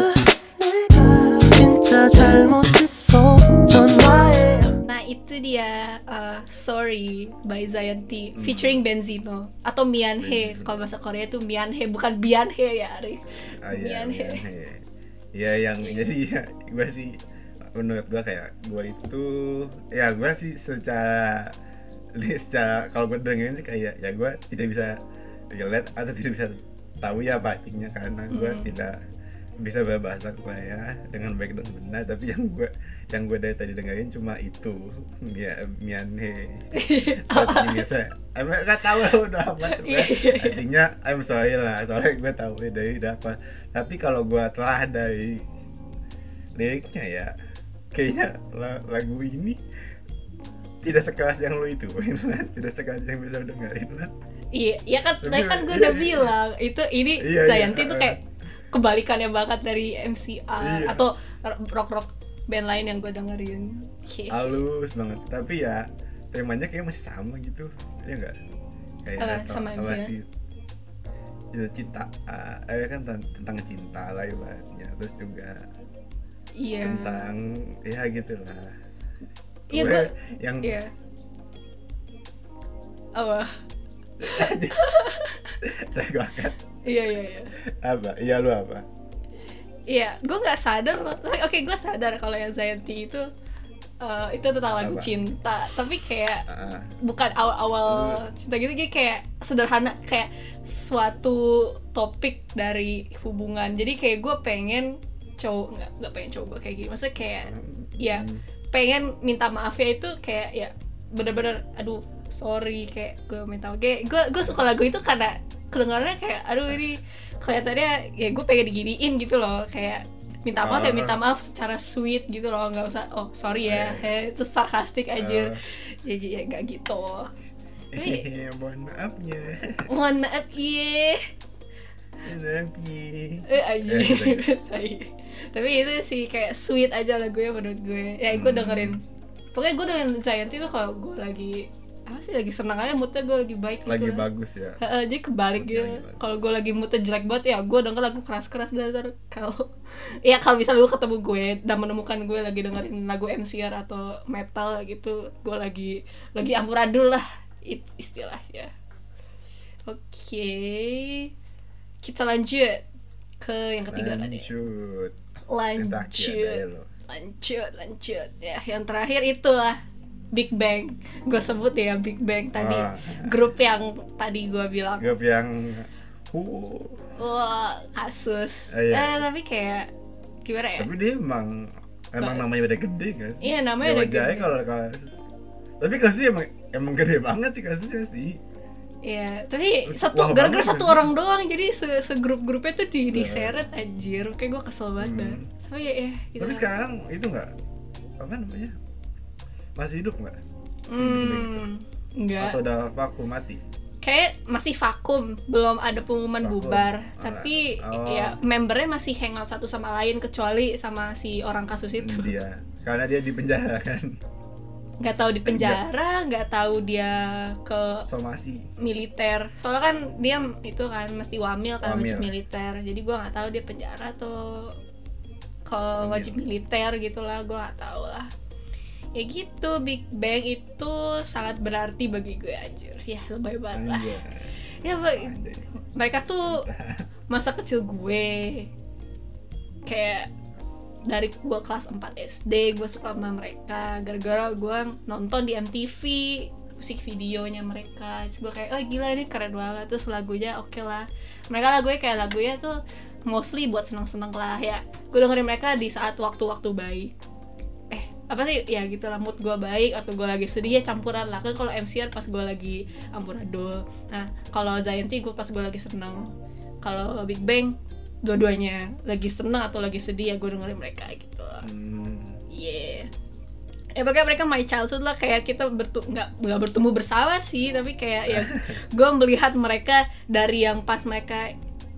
[SPEAKER 3] 내가 진짜 잘못했어 전화해
[SPEAKER 1] Nah itu dia uh, Sorry by Zayanti featuring Benzino atau Mianhe kalau bahasa Korea itu Mianhe bukan Bianhe ya Ari.
[SPEAKER 2] Ah, iya,
[SPEAKER 1] Mianhe.
[SPEAKER 2] Mianhe. Iya yang jadi ya gue sih menurut gue kayak gue itu ya gue sih secara secara kalau gue dengerin sih kayak ya gue tidak bisa relate atau tidak bisa tahu ya apa artinya karena gue
[SPEAKER 1] Hmm.
[SPEAKER 2] tidak bisa berbahasa Korea dengan baik dan benar tapi yang gue yang gue dari tadi dengerin cuma itu Mia, Mianhe saya emang nggak tahu lah udah apa
[SPEAKER 1] Iya.
[SPEAKER 2] artinya I'm sorry lah soalnya gue tahu dari apa tapi kalau gue telah dari liriknya ya kayaknya la- lagu ini tidak sekeras yang lo itu tidak sekeras yang bisa dengerin Lan.
[SPEAKER 1] Iya, iya kan,
[SPEAKER 2] Tapi-
[SPEAKER 1] tadi kan gue
[SPEAKER 2] iya,
[SPEAKER 1] udah
[SPEAKER 2] iya.
[SPEAKER 1] bilang itu ini
[SPEAKER 2] Iya, iya,
[SPEAKER 1] Zayanti itu
[SPEAKER 2] uh.
[SPEAKER 1] kayak kebalikannya banget dari MCR
[SPEAKER 2] Iya.
[SPEAKER 1] atau rock rock band lain yang gue dengerin.
[SPEAKER 2] Halus banget. Tapi ya temanya kayak masih sama gitu. Ya enggak kayak
[SPEAKER 1] Apa,
[SPEAKER 2] so-
[SPEAKER 1] sama
[SPEAKER 2] apa sih? Ya, cinta ah, eh kan ten- tentang cinta lah ibaratnya. Terus juga
[SPEAKER 1] Iya.
[SPEAKER 2] tentang ya gitulah
[SPEAKER 1] Iya
[SPEAKER 2] Gue yang
[SPEAKER 1] Iya. Apa?
[SPEAKER 2] lagu akan
[SPEAKER 1] Iya iya iya.
[SPEAKER 2] apa iya lu apa
[SPEAKER 1] Iya, gue nggak sadar loh. Oke, gue sadar kalau yang Zayanti itu eh, itu tentang lagu
[SPEAKER 2] Apa?
[SPEAKER 1] cinta. Tapi kayak
[SPEAKER 2] Ah,
[SPEAKER 1] bukan awal-awal cinta gitu, kayak sederhana, kayak suatu topik dari hubungan. Jadi kayak gue pengen cowok nggak nggak pengen cowok gue kayak gini. Maksudnya kayak Iya.
[SPEAKER 2] hmm,
[SPEAKER 1] pengen minta maafnya itu kayak ya bener-bener aduh sorry kayak gue minta maaf kayak gue gue suka lagu itu karena kedengarannya kayak aduh ini kelihatannya ya gue pengen diginiin gitu loh. Kayak minta maaf ya
[SPEAKER 2] Oh.
[SPEAKER 1] minta maaf secara sweet gitu loh. Nggak usah oh sorry ya.
[SPEAKER 2] Eh.
[SPEAKER 1] he, itu sarkastik aja
[SPEAKER 2] Oh.
[SPEAKER 1] ya ya nggak gitu. Tapi-
[SPEAKER 2] Hehehe, mohon maafnya.
[SPEAKER 1] Mohon maaf iya.
[SPEAKER 2] Maaf ya
[SPEAKER 1] eh aja
[SPEAKER 2] Eh,
[SPEAKER 1] tapi itu sih kayak sweet aja lagunya menurut gue. Ya gue
[SPEAKER 2] Hmm.
[SPEAKER 1] dengerin. Pokoknya gue dengerin Zayanti tuh kalau gue lagi apa sih? Lagi senang aja moodnya gue lagi baik gitu
[SPEAKER 2] lagi
[SPEAKER 1] lah.
[SPEAKER 2] bagus ya?
[SPEAKER 1] Heeh, jadi kebalik
[SPEAKER 2] Moodnya
[SPEAKER 1] gitu. kalau gue lagi moodnya jelek banget ya gue denger lagu keras-keras dasar kalau ya kalau misalnya lu ketemu gue dan menemukan gue lagi dengerin lagu MCR atau metal gitu gue lagi lagi amburadul lah it, istilahnya. Oke. Kita lanjut ke yang ketiga tadi.
[SPEAKER 2] Lanjut. Terakhir,
[SPEAKER 1] lanjut
[SPEAKER 2] lo.
[SPEAKER 1] lanjut lanjut. Ya yang terakhir itulah Big Bang gue sebut ya Big Bang tadi
[SPEAKER 2] Ah.
[SPEAKER 1] grup yang tadi gue bilang
[SPEAKER 2] grup yang uh,
[SPEAKER 1] wah kasus
[SPEAKER 2] Ah, iya.
[SPEAKER 1] eh tapi kayak gimana ya
[SPEAKER 2] tapi dia emang emang
[SPEAKER 1] Ba-
[SPEAKER 2] namanya udah gede sih
[SPEAKER 1] Iya, namanya udah gede.
[SPEAKER 2] kalau kasus tapi kasusnya emang emang gede banget sih kasusnya sih
[SPEAKER 1] Iya, tapi satu gara-gara satu
[SPEAKER 2] ya.
[SPEAKER 1] orang doang jadi se segrup-grupnya tuh di
[SPEAKER 2] Se-
[SPEAKER 1] diseret anjir. Kayak gue kesel banget.
[SPEAKER 2] Hmm.
[SPEAKER 1] Tapi ya, ya gitu.
[SPEAKER 2] tapi sekarang itu nggak apa namanya masih hidup nggak itu?
[SPEAKER 1] hmm, enggak.
[SPEAKER 2] atau udah vakum mati
[SPEAKER 1] Kayak masih vakum, belum ada pengumuman
[SPEAKER 2] Vakum.
[SPEAKER 1] bubar.
[SPEAKER 2] Oh,
[SPEAKER 1] tapi
[SPEAKER 2] oh.
[SPEAKER 1] ya membernya masih hangout satu sama lain kecuali sama si orang kasus itu.
[SPEAKER 2] dia karena dia di penjara kan
[SPEAKER 1] Nggak tahu di penjara, nggak tahu dia ke
[SPEAKER 2] somasi
[SPEAKER 1] militer. Soalnya kan dia itu kan mesti wamil kan wajib militer. Jadi gua nggak tahu dia penjara atau ke wajib militer gitulah, gua nggak tahu lah. Ya gitu, Big Bang itu sangat berarti bagi gue anjir. Ya lebay banget lah.
[SPEAKER 2] Anjay.
[SPEAKER 1] Ya mereka tuh masa kecil gue kayak dari gue kelas 4 SD gue suka sama mereka. Gara-gara gue nonton di MTV musik videonya mereka. Terus gue kayak oh gila ini keren banget. Terus lagunya oke lah. Mereka lagunya kayak lagunya tuh mostly buat seneng-seneng lah ya. Gue dengerin mereka di saat waktu-waktu baik apa sih ya gitu lah mood gue baik atau gue lagi sedih ya campuran lah. Kan kalau MCR pas gue lagi amburadul. Nah kalau Zayanti gue pas gue lagi seneng. Kalau Big Bang dua-duanya lagi seneng atau lagi sedih ya gue dengerin mereka gitu lah.
[SPEAKER 2] Hmm,
[SPEAKER 1] yeah. Ya pokoknya mereka my childhood lah. Kayak kita bertu nggak nggak bertumbuh bersama sih tapi kayak ya gue melihat mereka dari yang pas mereka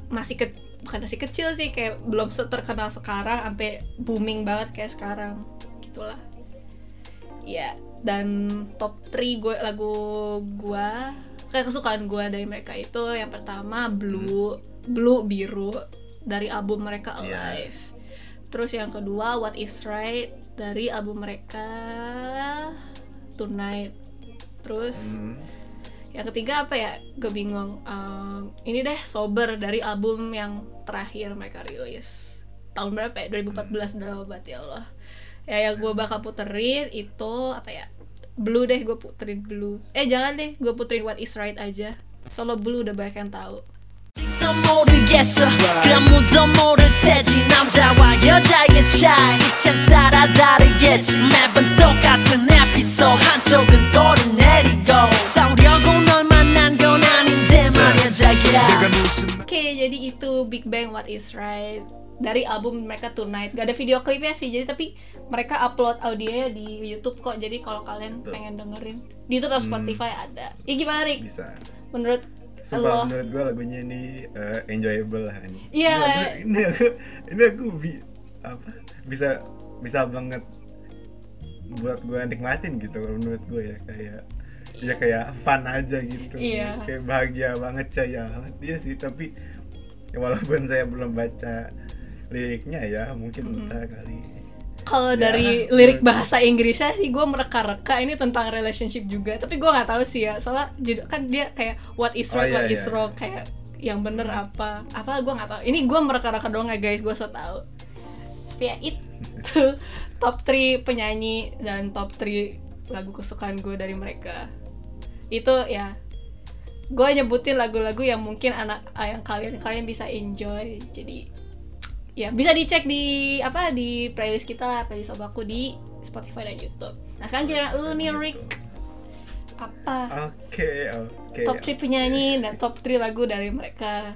[SPEAKER 1] masih ke bukan masih kecil sih kayak belum terkenal sekarang sampai booming banget kayak sekarang gitulah. Ya dan top 3 gue lagu gue kayak kesukaan gue dari mereka itu yang pertama blue blue biru dari album mereka
[SPEAKER 2] Iya.
[SPEAKER 1] Alive. Terus yang kedua What Is Right dari album mereka Tonight. Terus
[SPEAKER 2] hmm.
[SPEAKER 1] yang ketiga apa ya? Gue bingung Ehm, ini deh sober dari album yang terakhir mereka rilis. Tahun berapa ya? 2014 udah lama banget ya Allah ya yang gue bakal puterin itu apa ya blue deh gue puterin blue eh jangan deh gue puterin what is right aja solo blue udah banyak yang tahu
[SPEAKER 3] 도 모르겠어 아무도 모를 테지 남자와 여자의 차이 참 따라 다르겠지 매번 똑같은 에피소드 한쪽은 돌을 내리고 싸우려고 널 만난 건 아닌데 말야 자기야
[SPEAKER 1] Oke, jadi itu Big Bang What Is Right dari album mereka Tonight. Gak ada video klipnya sih, jadi tapi mereka upload audionya di YouTube kok. Jadi kalau kalian
[SPEAKER 2] Tuh.
[SPEAKER 1] pengen dengerin di YouTube atau
[SPEAKER 2] Hmm.
[SPEAKER 1] Spotify ada. Ya gimana Rick?
[SPEAKER 2] bisa
[SPEAKER 1] Menurut
[SPEAKER 2] Sumpah
[SPEAKER 1] Allah.
[SPEAKER 2] menurut gue lagunya ini eh, enjoyable lah ini.
[SPEAKER 1] Iya.
[SPEAKER 2] Ini lagu- Ini aku ini aku bi, apa bisa bisa banget buat gue nikmatin gitu kalau menurut gue ya kayak ya kayak fun aja gitu.
[SPEAKER 1] Iya.
[SPEAKER 2] Kayak bahagia banget saya banget iya sih tapi ya walaupun saya belum baca liriknya ya mungkin
[SPEAKER 1] Mhm.
[SPEAKER 2] entah kali.
[SPEAKER 1] kalau
[SPEAKER 2] Ya,
[SPEAKER 1] dari lirik bahasa Inggrisnya sih gue mereka-reka ini tentang relationship juga. Tapi gue nggak tahu sih ya, soalnya judul kan dia kayak what is
[SPEAKER 2] Oh,
[SPEAKER 1] right,
[SPEAKER 2] iya,
[SPEAKER 1] what is
[SPEAKER 2] iya.
[SPEAKER 1] wrong kayak yang bener apa apa gue nggak tahu. Ini gue mereka-reka doang ya guys, gue so tau. Tapi ya itu top 3 penyanyi dan top 3 lagu kesukaan gue dari mereka. Itu ya gue nyebutin lagu-lagu yang mungkin anak yang kalian kalian bisa enjoy. Jadi ya bisa dicek di apa di playlist kita lah playlist aku di Spotify dan YouTube. Nah sekarang kira lu nih Rick apa
[SPEAKER 2] Oke oke.
[SPEAKER 1] top 3 penyanyi dan top 3 lagu dari mereka?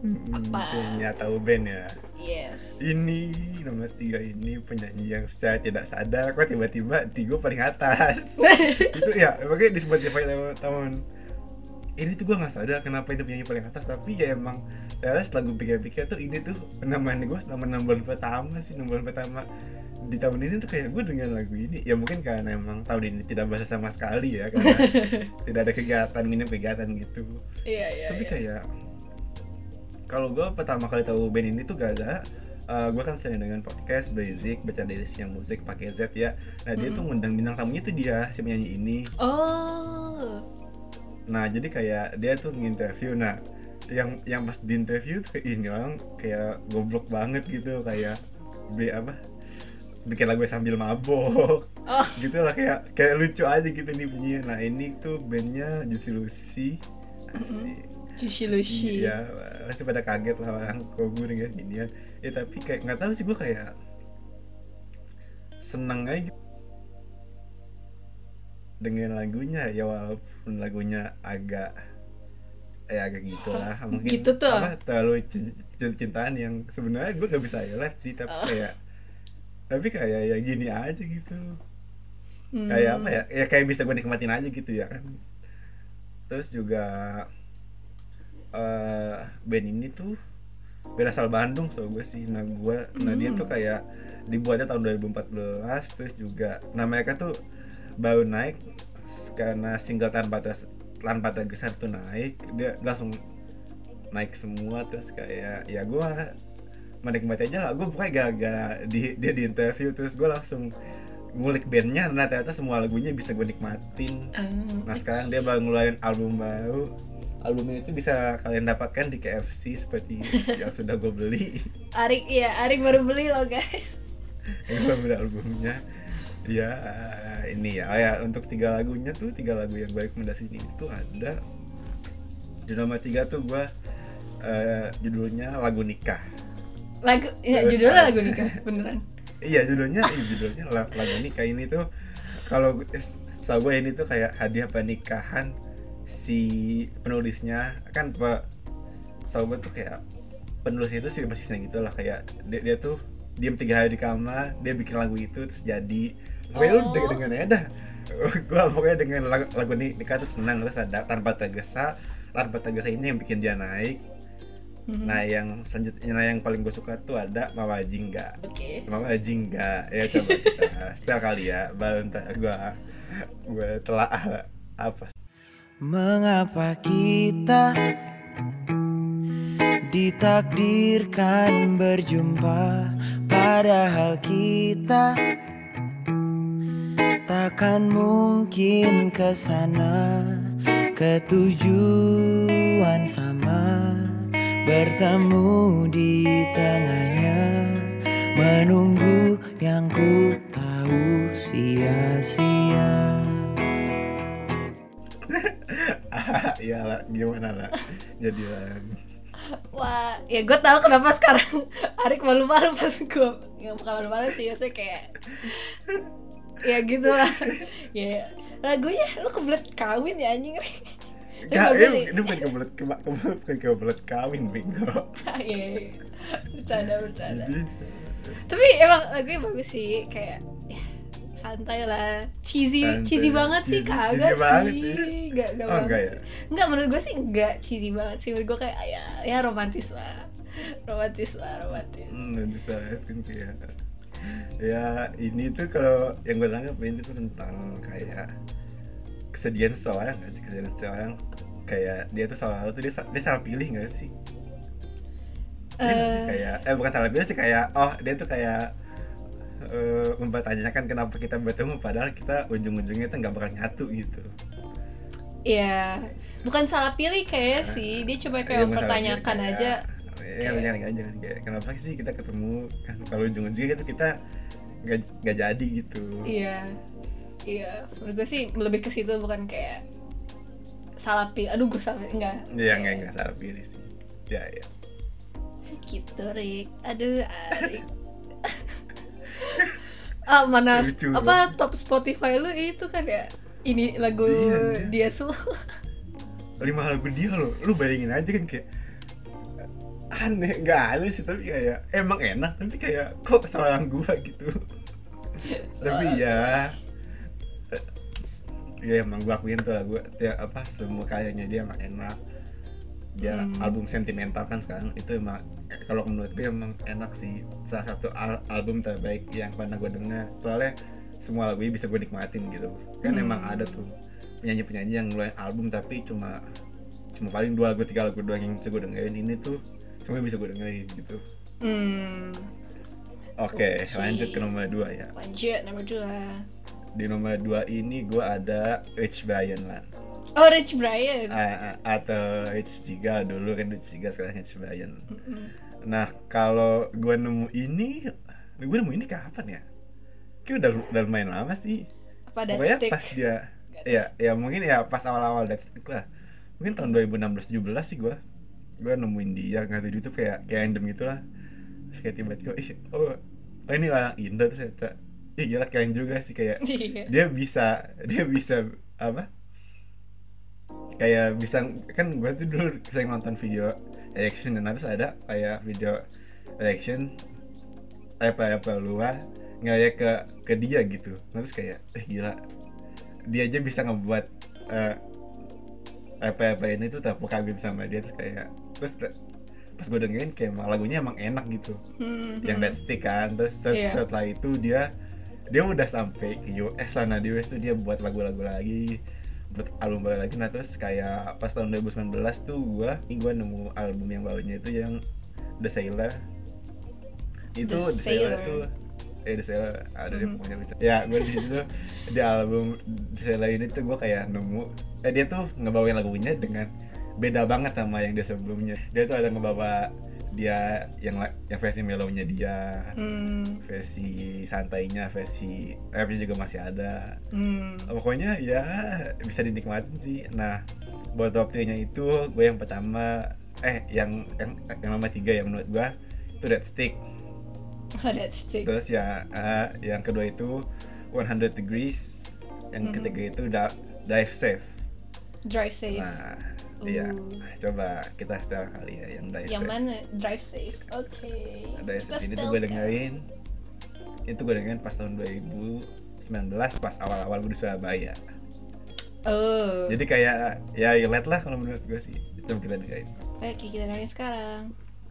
[SPEAKER 2] Hmm,
[SPEAKER 1] apa?
[SPEAKER 2] Punya tahu band ya.
[SPEAKER 1] Yes.
[SPEAKER 2] ini nomor tiga ini penyanyi yang secara tidak sadar kok tiba-tiba di gue paling atas itu ya makanya di Spotify tahun ini tuh gue nggak sadar kenapa ini penyanyi paling atas tapi ya emang ternyata setelah gue pikir-pikir tuh ini tuh penemuan gue selama enam bulan pertama sih enam bulan pertama di tahun ini tuh kayak gue dengan lagu ini ya mungkin karena emang tahun ini tidak basah sama sekali ya karena tidak ada kegiatan minim kegiatan gitu
[SPEAKER 1] Iya iya.
[SPEAKER 2] tapi
[SPEAKER 1] iya.
[SPEAKER 2] kayak kalau gue pertama kali tahu band ini tuh gak ada gue kan sering dengan podcast basic baca dari siang musik pakai Z ya nah dia tuh ngundang bintang tamunya tuh dia si penyanyi ini
[SPEAKER 1] Oh.
[SPEAKER 2] nah jadi kayak dia tuh nginterview nah yang yang pas di interview tuh ini orang kayak goblok banget gitu kayak be apa bikin lagu sambil mabok
[SPEAKER 1] Oh.
[SPEAKER 2] gitu lah kayak kayak lucu aja gitu nih bunyinya nah ini tuh bandnya Juicy Lucy.
[SPEAKER 1] Juicy Lucy.
[SPEAKER 2] Iya, pasti pada kaget lah orang kok gue dengan gini ya. Ya tapi kayak nggak tahu sih gue kayak seneng aja gitu. dengan lagunya ya walaupun lagunya agak ya agak gitu lah mungkin
[SPEAKER 1] Gitu tuh.
[SPEAKER 2] apa, terlalu cin- cin- cintaan yang sebenarnya gue gak bisa relate sih tapi
[SPEAKER 1] Oh.
[SPEAKER 2] kayak tapi kayak ya gini aja gitu
[SPEAKER 1] Hmm.
[SPEAKER 2] kayak apa ya ya kayak bisa gue nikmatin aja gitu ya kan terus juga eh band ini tuh band asal Bandung so gue sih nah gue nah dia
[SPEAKER 1] Hmm.
[SPEAKER 2] tuh kayak dibuatnya tahun 2014 terus juga nah mereka tuh baru naik karena single tanpa Batas tanpa tergeser tuh naik dia langsung naik semua terus kayak ya gue menikmati aja lah. Gue pokoknya gak, di dia di interview terus gue langsung ngulik bandnya nah ternyata semua lagunya bisa gue nikmatin.
[SPEAKER 1] Ah,
[SPEAKER 2] nah sekarang dia baru ngeluarin album baru. Albumnya itu bisa kalian dapatkan di KFC seperti yang sudah gue beli.
[SPEAKER 1] Arik iya Arik baru beli loh guys.
[SPEAKER 2] Yang gue beli albumnya ya ini ya. Oh ya untuk tiga lagunya tuh tiga lagu yang gue rekomendasiin itu ada di nomor tiga tuh gue eh, judulnya lagu nikah.
[SPEAKER 1] Lagu
[SPEAKER 2] Terus
[SPEAKER 1] judulnya
[SPEAKER 2] ada-
[SPEAKER 1] lagu nikah beneran.
[SPEAKER 2] Iya judulnya iya, judulnya la- lagu nikah. Ini tuh kalau setahu gue ini tuh kayak hadiah pernikahan si penulisnya. Kan pak setahu gue tuh kayak penulisnya itu sih basisnya gitu lah. Kayak dia, dia tuh diem tiga hari di kamar dia bikin lagu itu terus jadi pokoknya lu
[SPEAKER 1] Oh.
[SPEAKER 2] dengan dengan ya dah. Gue pokoknya dengan lagu, lagu ini nikah tuh senang terus ada tanpa tergesa. Tanpa tergesa ini yang bikin dia naik.
[SPEAKER 1] Mhm.
[SPEAKER 2] nah yang selanjutnya nah yang paling gue suka tuh ada Mama Jingga.
[SPEAKER 1] Oke.
[SPEAKER 2] Mama Jingga. Ya coba kita setel kali ya baru ntar gue gue telah apa?
[SPEAKER 3] Mengapa kita ditakdirkan berjumpa Padahal kita takkan mungkin ke sana Ketujuan sama. Bertemu di tengahnya Menunggu yang ku tahu sia-sia.
[SPEAKER 2] Ya lah gimana lah jadi lah
[SPEAKER 1] Wah, ya gue tahu kenapa sekarang Arik malu-malu pas gue nggak bukan malu-malu sih, maksudnya kayak ya gitu lah. ya lagunya lu kebelet kawin ya anjing.
[SPEAKER 2] Gak,
[SPEAKER 1] sih.
[SPEAKER 2] ini, ini bukan kebelet kebelet bukan kebelet kawin bingo.
[SPEAKER 1] Iya, iya. bercanda bercanda.
[SPEAKER 2] Jadi
[SPEAKER 1] Tapi emang lagunya bagus sih, kayak ya, santai lah, cheesy,
[SPEAKER 2] Santai.
[SPEAKER 1] cheesy banget sih
[SPEAKER 2] Cheesy-
[SPEAKER 1] kagak
[SPEAKER 2] cheesy banget,
[SPEAKER 1] sih,
[SPEAKER 2] iya.
[SPEAKER 1] nggak nggak
[SPEAKER 2] oh
[SPEAKER 1] banget.
[SPEAKER 2] enggak ya?
[SPEAKER 1] Enggak, menurut gue sih enggak cheesy banget sih Menurut gue kayak ya, ya romantis lah Romantis lah, romantis
[SPEAKER 2] Hmm, bisa kan kayak ya ini tuh kalau yang gue tangkap ini tuh tentang kayak kesedihan seseorang nggak sih? Kesedihan seseorang kayak dia tuh selalu tuh dia, dia salah pilih nggak sih? Nggak sih?
[SPEAKER 1] Eh,
[SPEAKER 2] kayak eh bukan salah pilih sih kayak oh dia tuh kayak eh, mempertanyakan kenapa kita bertemu padahal kita ujung-ujungnya tuh nggak bakal nyatu gitu.
[SPEAKER 1] Iya. Bukan salah pilih kayaknya sih Dia cuma
[SPEAKER 2] Iya,
[SPEAKER 1] kayak
[SPEAKER 2] salah
[SPEAKER 1] mempertanyakan
[SPEAKER 2] kayak-
[SPEAKER 1] aja
[SPEAKER 2] Ya, jangan aja kan kayak kenapa sih kita ketemu kan? Kalau ujung-ujungnya itu kita nggak nggak jadi gitu.
[SPEAKER 1] Iya. Iya. Menurut gue sih lebih ke situ bukan kayak Salah pilih. Aduh gue salah Enggak
[SPEAKER 2] Iya nggak nggak salah pilih sih. Ya ya.
[SPEAKER 1] Gitu Rick. Aduh Arik. Ah mana
[SPEAKER 2] Lucu
[SPEAKER 1] apa top Spotify lu itu kan ya? Ini lagu
[SPEAKER 2] Iya,
[SPEAKER 1] dia semua.
[SPEAKER 2] Lima lagu dia loh. Lu bayangin aja kan kayak aneh nggak aneh sih tapi kayak emang enak tapi kayak kok seorang gua gitu. Tapi ya ya emang gua akuin tuh lah gua ya apa semua karyanya dia emang enak. Dia
[SPEAKER 1] Hmm.
[SPEAKER 2] album sentimental kan sekarang itu emang kalau menurut gue emang enak sih. Salah satu al- album terbaik yang pernah gue dengar soalnya semua lagunya bisa gue nikmatin gitu. Kan
[SPEAKER 1] Hmm.
[SPEAKER 2] emang ada tuh penyanyi-penyanyi yang ngeluarin album tapi cuma cuma paling dua lagu tiga lagu doang yang bisa gue dengerin. Ini tuh semua bisa gue dengerin gitu
[SPEAKER 1] Hmm,
[SPEAKER 2] oke
[SPEAKER 1] Oke.
[SPEAKER 2] lanjut ke nomor dua ya
[SPEAKER 1] lanjut nomor dua.
[SPEAKER 2] di nomor dua ini gue ada Rich Brian lah
[SPEAKER 1] Oh Rich Brian.
[SPEAKER 2] A- atau H Giga dulu kan H Giga sekarang H Brian.
[SPEAKER 1] Mm-mm.
[SPEAKER 2] Nah kalau gue nemu ini, gue nemu ini kapan ya? Kayak udah, udah lumayan lama sih.
[SPEAKER 1] Apa
[SPEAKER 2] Pokoknya
[SPEAKER 1] stick?
[SPEAKER 2] pas dia, ya ya mungkin ya pas awal-awal Dead Stick lah. Mungkin tahun 2016-17 sih gue. Gue nemuin dia nggak tahu di YouTube kayak kayak random gitu lah. Terus kayak tiba-tiba, ih, oh, oh ini orang Indo. Terus ternyata, ih gila keren juga sih. Kayak
[SPEAKER 1] Iya.
[SPEAKER 2] dia bisa dia bisa apa? Kayak bisa kan gue tuh dulu sering nonton video reaction dan terus ada kayak video reaction apa apa luar ngeliat ke ke dia gitu. Nah, terus kayak eh gila. Dia aja bisa ngebuat eh, apa apa ini tuh tak kagum sama dia terus kayak terus te- pas gue dengerin kayak lagunya emang enak gitu
[SPEAKER 1] Hmm,
[SPEAKER 2] yang
[SPEAKER 1] hmm.
[SPEAKER 2] Dead Stick kan terus set-
[SPEAKER 1] Iya.
[SPEAKER 2] setelah itu dia dia udah sampai ke US lah nah di US tuh dia buat lagu-lagu lagi buat album baru lagi nah terus kayak pas tahun 2019 tuh gua gua nemu album yang barunya itu yang The Sailor itu
[SPEAKER 1] The
[SPEAKER 2] The, Sailor,
[SPEAKER 1] Sailor.
[SPEAKER 2] tuh eh The Sailor ada deh
[SPEAKER 1] Mhm.
[SPEAKER 2] pokoknya lucu ya gue di situ di album The Sailor ini tuh gua kayak nemu eh dia tuh ngebawain lagunya dengan beda banget sama yang dia sebelumnya dia tuh ada ngebawa dia yang yang versi melownya dia
[SPEAKER 1] Hmm,
[SPEAKER 2] versi santainya versi rapnya juga masih ada
[SPEAKER 1] hmm.
[SPEAKER 2] pokoknya ya bisa dinikmatin sih nah buat top 3 nya itu gue yang pertama eh yang yang yang nomor tiga ya menurut gue itu Dead Stick
[SPEAKER 1] Oh that stick.
[SPEAKER 2] terus ya eh, yang kedua itu 100 Degrees yang
[SPEAKER 1] Mhm.
[SPEAKER 2] ketiga itu Da- Dive Safe
[SPEAKER 1] Drive safe.
[SPEAKER 2] nah iya
[SPEAKER 1] Ooh.
[SPEAKER 2] coba kita setel kali ya yang Dive
[SPEAKER 1] Yang
[SPEAKER 2] Safe
[SPEAKER 1] mana? Drive safe. Oke.
[SPEAKER 2] Dive
[SPEAKER 1] Kita
[SPEAKER 2] Safe ini tuh gue
[SPEAKER 1] sekarang.
[SPEAKER 2] dengerin itu gue dengerin pas tahun 2019 pas awal-awal gue di Surabaya
[SPEAKER 1] Oh.
[SPEAKER 2] Jadi kayak ya relate lah kalau menurut gue sih. Coba kita dengerin.
[SPEAKER 1] Oke, kita dengerin sekarang.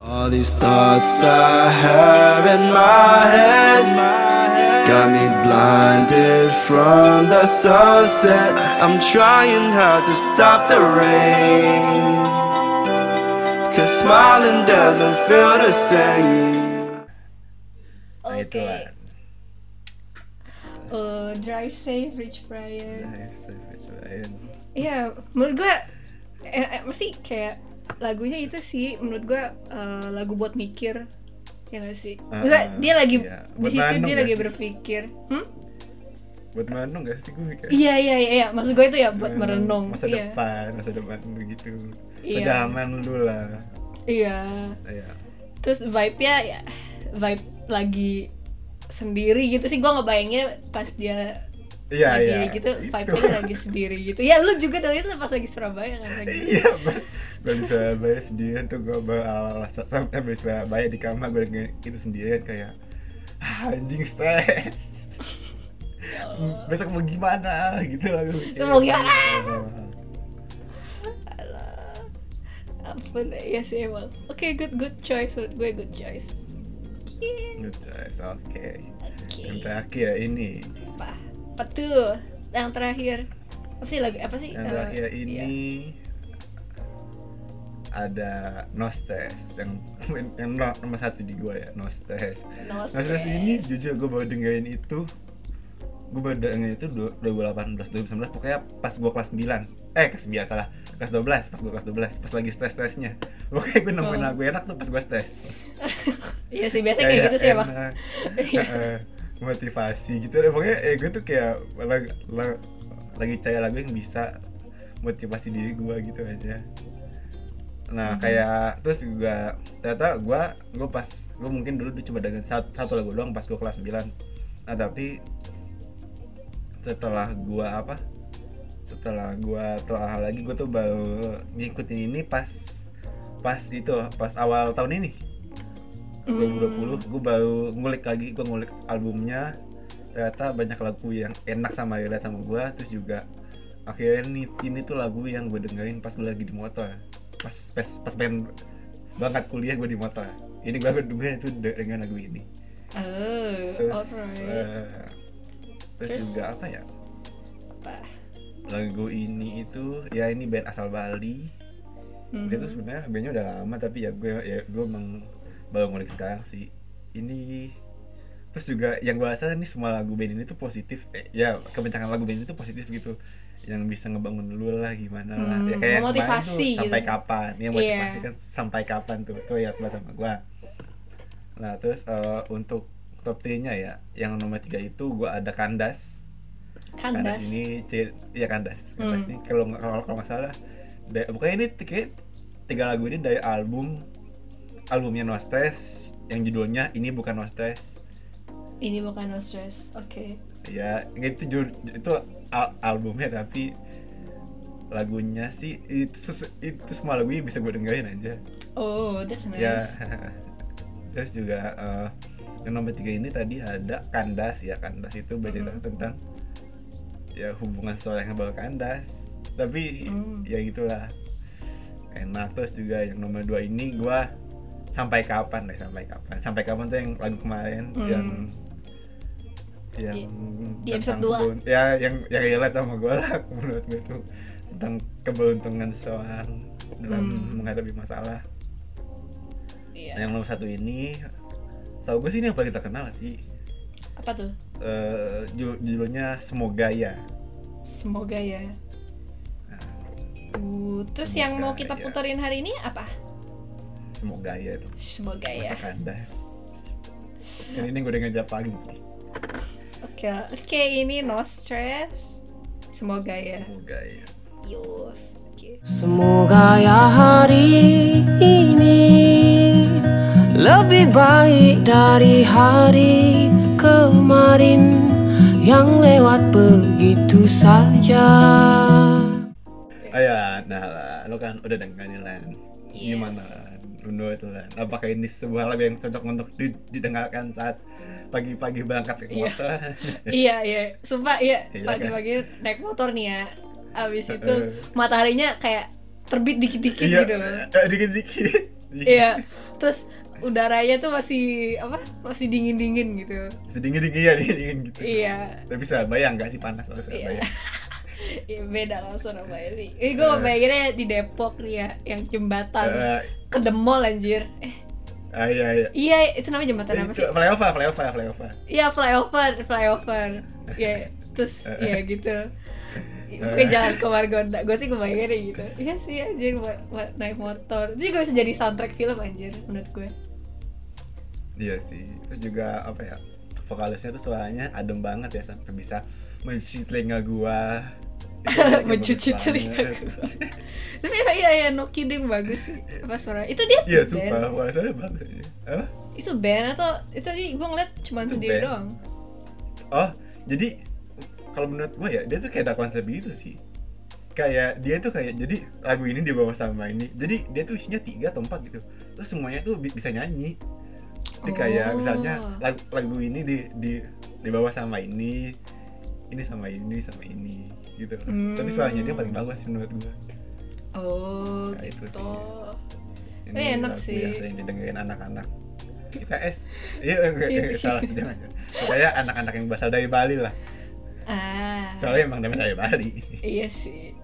[SPEAKER 4] All these thoughts I have in my head got me blinded from the sunset. I'm trying hard to stop the rain. Cause smiling doesn't feel the same.
[SPEAKER 2] Nah itu
[SPEAKER 1] Oke.
[SPEAKER 2] lah.
[SPEAKER 1] Oh, drive safe, Rich Brian.
[SPEAKER 2] Dive Safe is Ryan.
[SPEAKER 1] Iya, menurut gue eh, eh, masih kayak lagunya itu sih menurut gue eh, lagu buat mikir ya gak sih?
[SPEAKER 2] Ah,
[SPEAKER 1] dia lagi
[SPEAKER 2] iya.
[SPEAKER 1] di situ dia lagi
[SPEAKER 2] sih?
[SPEAKER 1] berpikir. Hmm?
[SPEAKER 2] Buat merenung gak sih gue mikir?
[SPEAKER 1] Iya iya iya, iya. maksud gue itu ya buat
[SPEAKER 2] Merenung,
[SPEAKER 1] merenung.
[SPEAKER 2] Masa
[SPEAKER 1] iya.
[SPEAKER 2] depan, masa depan lu gitu.
[SPEAKER 1] Iya.
[SPEAKER 2] Pegangan lu lah.
[SPEAKER 1] Iya.
[SPEAKER 2] Iya.
[SPEAKER 1] Terus vibe-nya ya vibe lagi sendiri gitu sih gue ngebayanginnya pas dia
[SPEAKER 2] Iya,
[SPEAKER 1] lagi
[SPEAKER 2] iya.
[SPEAKER 1] gitu
[SPEAKER 2] Itu.
[SPEAKER 1] vibe-nya lagi sendiri gitu. Ya lu juga dari itu pas lagi Surabaya kan lagi.
[SPEAKER 2] Iya, pas gue di Surabaya sendirian tuh gue bawa sampai di Surabaya di kamar gue dengerin itu sendirian kayak "Ah, anjing stres. Besok mau gimana gitu lah gue
[SPEAKER 1] mau gimana?
[SPEAKER 2] Sama.
[SPEAKER 1] Alah. Ampun, ya sih emang. Oke, good good choice menurut gue good choice. Yeah.
[SPEAKER 2] Good choice, oke.
[SPEAKER 1] Oke.
[SPEAKER 2] Yang terakhir ini,
[SPEAKER 1] Apa? Apa tuh? Yang terakhir. Apa sih lagu apa sih?
[SPEAKER 2] yang
[SPEAKER 1] Eh,
[SPEAKER 2] terakhir
[SPEAKER 1] iya.
[SPEAKER 2] ini ada Nostes yang yang no- nomor satu di gua ya Nostes.
[SPEAKER 1] No
[SPEAKER 2] Nostes
[SPEAKER 1] stress.
[SPEAKER 2] ini jujur gue baru dengerin itu gue baru dengerin itu du- 2018 2019 pokoknya pas gua kelas 9 eh kelas 9 salah kelas 12 pas gua kelas 12 pas lagi stres stresnya pokoknya gue nemuin
[SPEAKER 1] Oh.
[SPEAKER 2] lagu enak tuh pas gua stres
[SPEAKER 1] Iya sih biasanya kayak gitu sih Iya.
[SPEAKER 2] eh, motivasi gitu deh pokoknya eh gue tuh kayak lag- lag- lagi cari lagu yang bisa motivasi diri gue gitu aja nah
[SPEAKER 1] Mhm.
[SPEAKER 2] kayak terus juga ternyata gue gue pas gue mungkin dulu tuh cuma dengan satu, satu lagu doang pas gue kelas 9 nah tapi setelah gue apa setelah gue telah lagi gue tuh baru ngikutin ini pas pas itu pas awal tahun ini
[SPEAKER 1] Hmm.
[SPEAKER 2] 2020 gue baru ngulik lagi gue ngulik albumnya ternyata banyak lagu yang enak sama relate sama gue terus juga akhirnya ini, ini tuh lagu yang gue dengerin pas gue lagi di motor pas pas pas pengen banget kuliah gue di motor ini gue dengerin itu de- dengan lagu ini
[SPEAKER 1] Oh,
[SPEAKER 2] terus
[SPEAKER 1] alright.
[SPEAKER 2] eh, terus,
[SPEAKER 1] Terus?
[SPEAKER 2] juga apa ya
[SPEAKER 1] Apa?
[SPEAKER 2] lagu ini itu ya ini band asal Bali dia tuh
[SPEAKER 1] Mhm.
[SPEAKER 2] sebenarnya bandnya udah lama tapi ya gue ya gue emang baru ngulik sekarang sih. Ini terus juga yang gue rasa nih semua lagu band ini tuh positif. Eh, ya kebencangan lagu band ini tuh positif gitu. Yang bisa ngebangun lu lah gimana lah.
[SPEAKER 1] Hmm,
[SPEAKER 2] ya kayak kemarin
[SPEAKER 1] memotivasi
[SPEAKER 2] tuh, sampai
[SPEAKER 1] gitu.
[SPEAKER 2] kapan? Ya
[SPEAKER 1] Iya.
[SPEAKER 2] motivasi kan sampai kapan tuh? Tuh ya banget sama gua. Nah terus eh, untuk top 3 nya ya yang nomor tiga itu gua ada kandas. Kandas,
[SPEAKER 1] kandas
[SPEAKER 2] ini C- ya kandas. Kandas
[SPEAKER 1] Hmm.
[SPEAKER 2] ini kalau nggak- kalau nggak salah pokoknya ini tiga, tiga lagu ini dari album albumnya No Stress yang judulnya ini bukan No Stress.
[SPEAKER 1] Ini bukan no stress oke.
[SPEAKER 2] Ya itu ju- itu al- albumnya tapi lagunya sih itu itu semua lagunya bisa gue dengerin aja.
[SPEAKER 1] Oh that's nice.
[SPEAKER 2] Ya terus juga eh, yang nomor tiga ini tadi ada kandas ya kandas itu bercerita
[SPEAKER 1] Mhm.
[SPEAKER 2] tentang ya hubungan seorang yang kandas. Tapi
[SPEAKER 1] Hmm.
[SPEAKER 2] ya gitulah. Enak. Terus juga yang nomor dua ini gua sampai kapan deh sampai kapan? Sampai kapan tuh yang lagu kemarin?
[SPEAKER 1] Hmm.
[SPEAKER 2] yang yang
[SPEAKER 1] di episode dua.
[SPEAKER 2] kebun- ya yang yang relate sama gue lah menurut gue tuh. Tentang keberuntungan seorang dalam
[SPEAKER 1] Hmm.
[SPEAKER 2] menghadapi masalah.
[SPEAKER 1] Iya.
[SPEAKER 2] Nah, yang nomor satu ini tahu gue sih ini yang paling terkenal sih.
[SPEAKER 1] Apa tuh?
[SPEAKER 2] Eh, ju- judulnya semoga ya.
[SPEAKER 1] Semoga ya.
[SPEAKER 2] Nah,
[SPEAKER 1] uh, terus
[SPEAKER 2] Semoga
[SPEAKER 1] yang mau kita
[SPEAKER 2] ya.
[SPEAKER 1] puterin hari ini apa
[SPEAKER 2] semoga ya itu.
[SPEAKER 1] Semoga
[SPEAKER 2] masa
[SPEAKER 1] ya.
[SPEAKER 2] Kandas yang ini gue dengan Jepang
[SPEAKER 1] oke oke ini no stress. Semoga ya.
[SPEAKER 2] Semoga ya.
[SPEAKER 1] Yos oke.
[SPEAKER 3] Semoga ya hari ini lebih baik dari hari kemarin yang lewat begitu saja.
[SPEAKER 2] Ayo, nah lah, lo kan udah dengerin Lan.
[SPEAKER 1] Yes.
[SPEAKER 2] Gimana Lan? Menurut lo Lan, apakah ini sebuah lagu yang cocok untuk di- didengarkan saat pagi-pagi berangkat ke
[SPEAKER 1] Iya.
[SPEAKER 2] motor?
[SPEAKER 1] iya iya sumpah iya
[SPEAKER 2] Iya,
[SPEAKER 1] pagi-pagi naik motor nih ya abis itu mataharinya kayak terbit dikit-dikit
[SPEAKER 2] Iya,
[SPEAKER 1] gitu loh
[SPEAKER 2] dikit-dikit.
[SPEAKER 1] iya terus udaranya tuh masih apa masih dingin-dingin gitu
[SPEAKER 2] Sedingin dingin ya, dingin dingin gitu.
[SPEAKER 1] iya
[SPEAKER 2] Tapi Surabaya enggak sih panas soalnya
[SPEAKER 1] Iya.
[SPEAKER 2] Surabaya.
[SPEAKER 1] Iya beda kalau Surabaya sih. Ini gue bayanginnya di Depok nih ya, yang jembatan
[SPEAKER 2] Eh,
[SPEAKER 1] ke the mall anjir. Eh,
[SPEAKER 2] ah, iya iya.
[SPEAKER 1] iya itu namanya jembatan apa sih?
[SPEAKER 2] flyover, flyover, flyover.
[SPEAKER 1] Iya flyover, flyover. Iya, terus ya gitu. Mungkin jalan ke Margonda, gue sih kebayanginnya gitu. Iya sih anjir naik motor. Jadi gue bisa jadi soundtrack film anjir menurut gue.
[SPEAKER 2] Iya sih. Terus juga apa ya? Vokalisnya tuh suaranya adem banget ya sampai bisa mencuci telinga gua.
[SPEAKER 1] Mencuci
[SPEAKER 2] bagus
[SPEAKER 1] telinga. Tapi emang iya ya no kidding bagus sih. Apa suara? Itu dia
[SPEAKER 2] Iya, sumpah, vokalisnya bagus aja. Apa?
[SPEAKER 1] Itu band atau itu gue ngeliat cuma sendiri
[SPEAKER 2] band.
[SPEAKER 1] doang.
[SPEAKER 2] Oh, jadi kalau menurut gua ya, dia tuh kayak ada konsep gitu sih. Kayak dia tuh kayak jadi lagu ini dibawa sama ini. Jadi dia tuh isinya tiga atau empat gitu. Terus semuanya tuh bi- bisa nyanyi. Jadi kayak
[SPEAKER 1] Oh.
[SPEAKER 2] misalnya lagu, lagu ini di di dibawa sama ini, ini sama ini sama ini gitu.
[SPEAKER 1] Hmm.
[SPEAKER 2] Tapi suaranya dia paling bagus sih menurut gua.
[SPEAKER 1] Oh,
[SPEAKER 2] Nah, itu
[SPEAKER 1] gitu.
[SPEAKER 2] sih.
[SPEAKER 1] Eh, enak sih.
[SPEAKER 2] Yang sering didengerin anak-anak IPS. Iya, enggak,
[SPEAKER 1] Iya.
[SPEAKER 2] salah jangan. Kayak anak-anak yang berasal dari Bali lah.
[SPEAKER 1] Ah,
[SPEAKER 2] Soalnya emang dari Bali.
[SPEAKER 1] iya sih.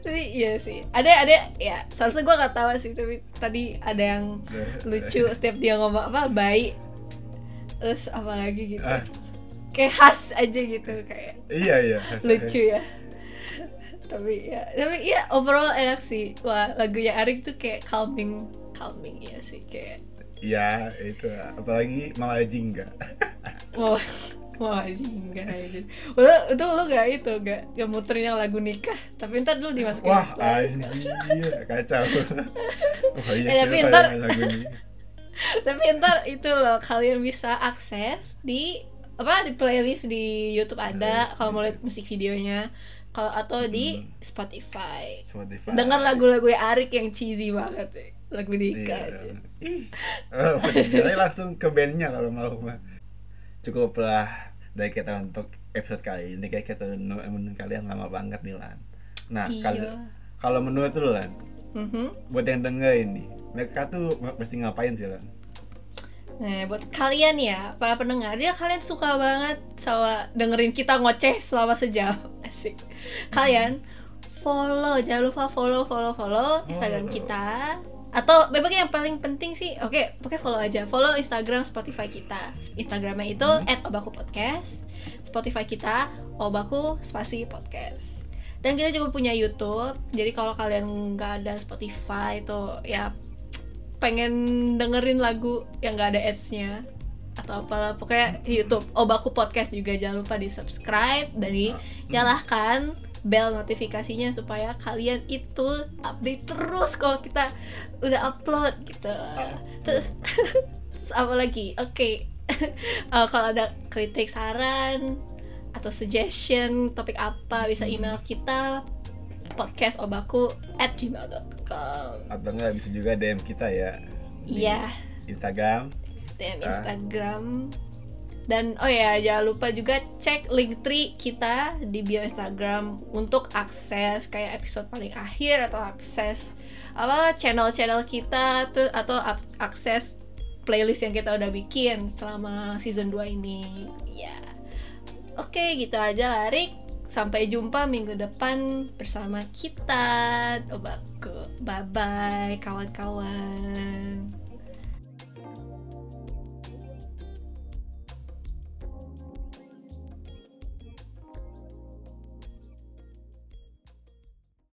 [SPEAKER 1] tapi iya sih. Ada ada ya. Seharusnya gue gak tahu sih. Tapi tadi ada yang lucu setiap dia ngomong apa baik. Terus apa lagi gitu.
[SPEAKER 2] Ah.
[SPEAKER 1] Kayak khas aja gitu kayak
[SPEAKER 2] Iya, iya.
[SPEAKER 1] lucu ya. tapi ya tapi ya overall enak sih. Wah lagunya Arik tuh kayak calming calming ya sih kayak
[SPEAKER 2] Iya, itu apalagi Mama Jingga.
[SPEAKER 1] Wah, wah enggak aja. Udah, itu lu gak itu gak gak muternya lagu nikah, tapi ntar dulu dimasukin
[SPEAKER 2] Wah, anjir, kacau. Oh iya,
[SPEAKER 1] Eh, tapi ntar-? Tapi ntar itu loh kalian bisa akses di apa di playlist di YouTube ada kalau mau lihat musik videonya kalau atau di
[SPEAKER 2] Hmm.
[SPEAKER 1] Spotify.
[SPEAKER 2] Spotify.
[SPEAKER 1] Dengar lagu-lagu Arik yang cheesy banget ya. Lagu nikah
[SPEAKER 2] Iya.
[SPEAKER 1] aja.
[SPEAKER 2] Ih. Oh, jadi langsung ke bandnya kalau mau mah. Cukuplah dari kita untuk episode kali ini kayak kita menurut kalian lama banget nih Lan. Nah, kalau
[SPEAKER 1] Iya.
[SPEAKER 2] kalau menurut lu Lan,
[SPEAKER 1] Mhm.
[SPEAKER 2] buat yang denger ini, mereka tuh mesti ngapain sih Lan?
[SPEAKER 1] Nah, buat kalian ya, para pendengar, ya kalian suka banget sama dengerin kita ngoceh selama sejam. Asik. Kalian follow, jangan lupa follow, follow, follow Instagram
[SPEAKER 2] Follow.
[SPEAKER 1] kita atau pokoknya yang paling penting sih oke pokoknya follow aja follow Instagram Spotify kita Instagramnya itu
[SPEAKER 2] Hmm.
[SPEAKER 1] @obaku podcast Spotify kita obaku spasi podcast dan kita juga punya YouTube jadi kalau kalian nggak ada Spotify itu ya pengen dengerin lagu yang nggak ada ads-nya atau apa pokoknya YouTube obaku podcast juga. Jangan lupa di subscribe dan dinyalakan bel notifikasinya supaya kalian itu update terus kalau kita udah upload gitu. Terus, terus apa lagi? Oke. Eh, kalau ada kritik saran atau suggestion topik apa bisa email kita podcast obaku at gmail.com
[SPEAKER 2] atau enggak bisa juga DM kita ya.
[SPEAKER 1] Iya.
[SPEAKER 2] Instagram.
[SPEAKER 1] DM. Instagram. Dan oh ya jangan lupa juga cek link tree kita di bio Instagram untuk akses kayak episode paling akhir atau akses apa channel-channel kita tuh atau akses playlist yang kita udah bikin selama season 2 ini. Ya oke gitu aja Larik sampai jumpa minggu depan bersama kita. Obaku bye bye kawan-kawan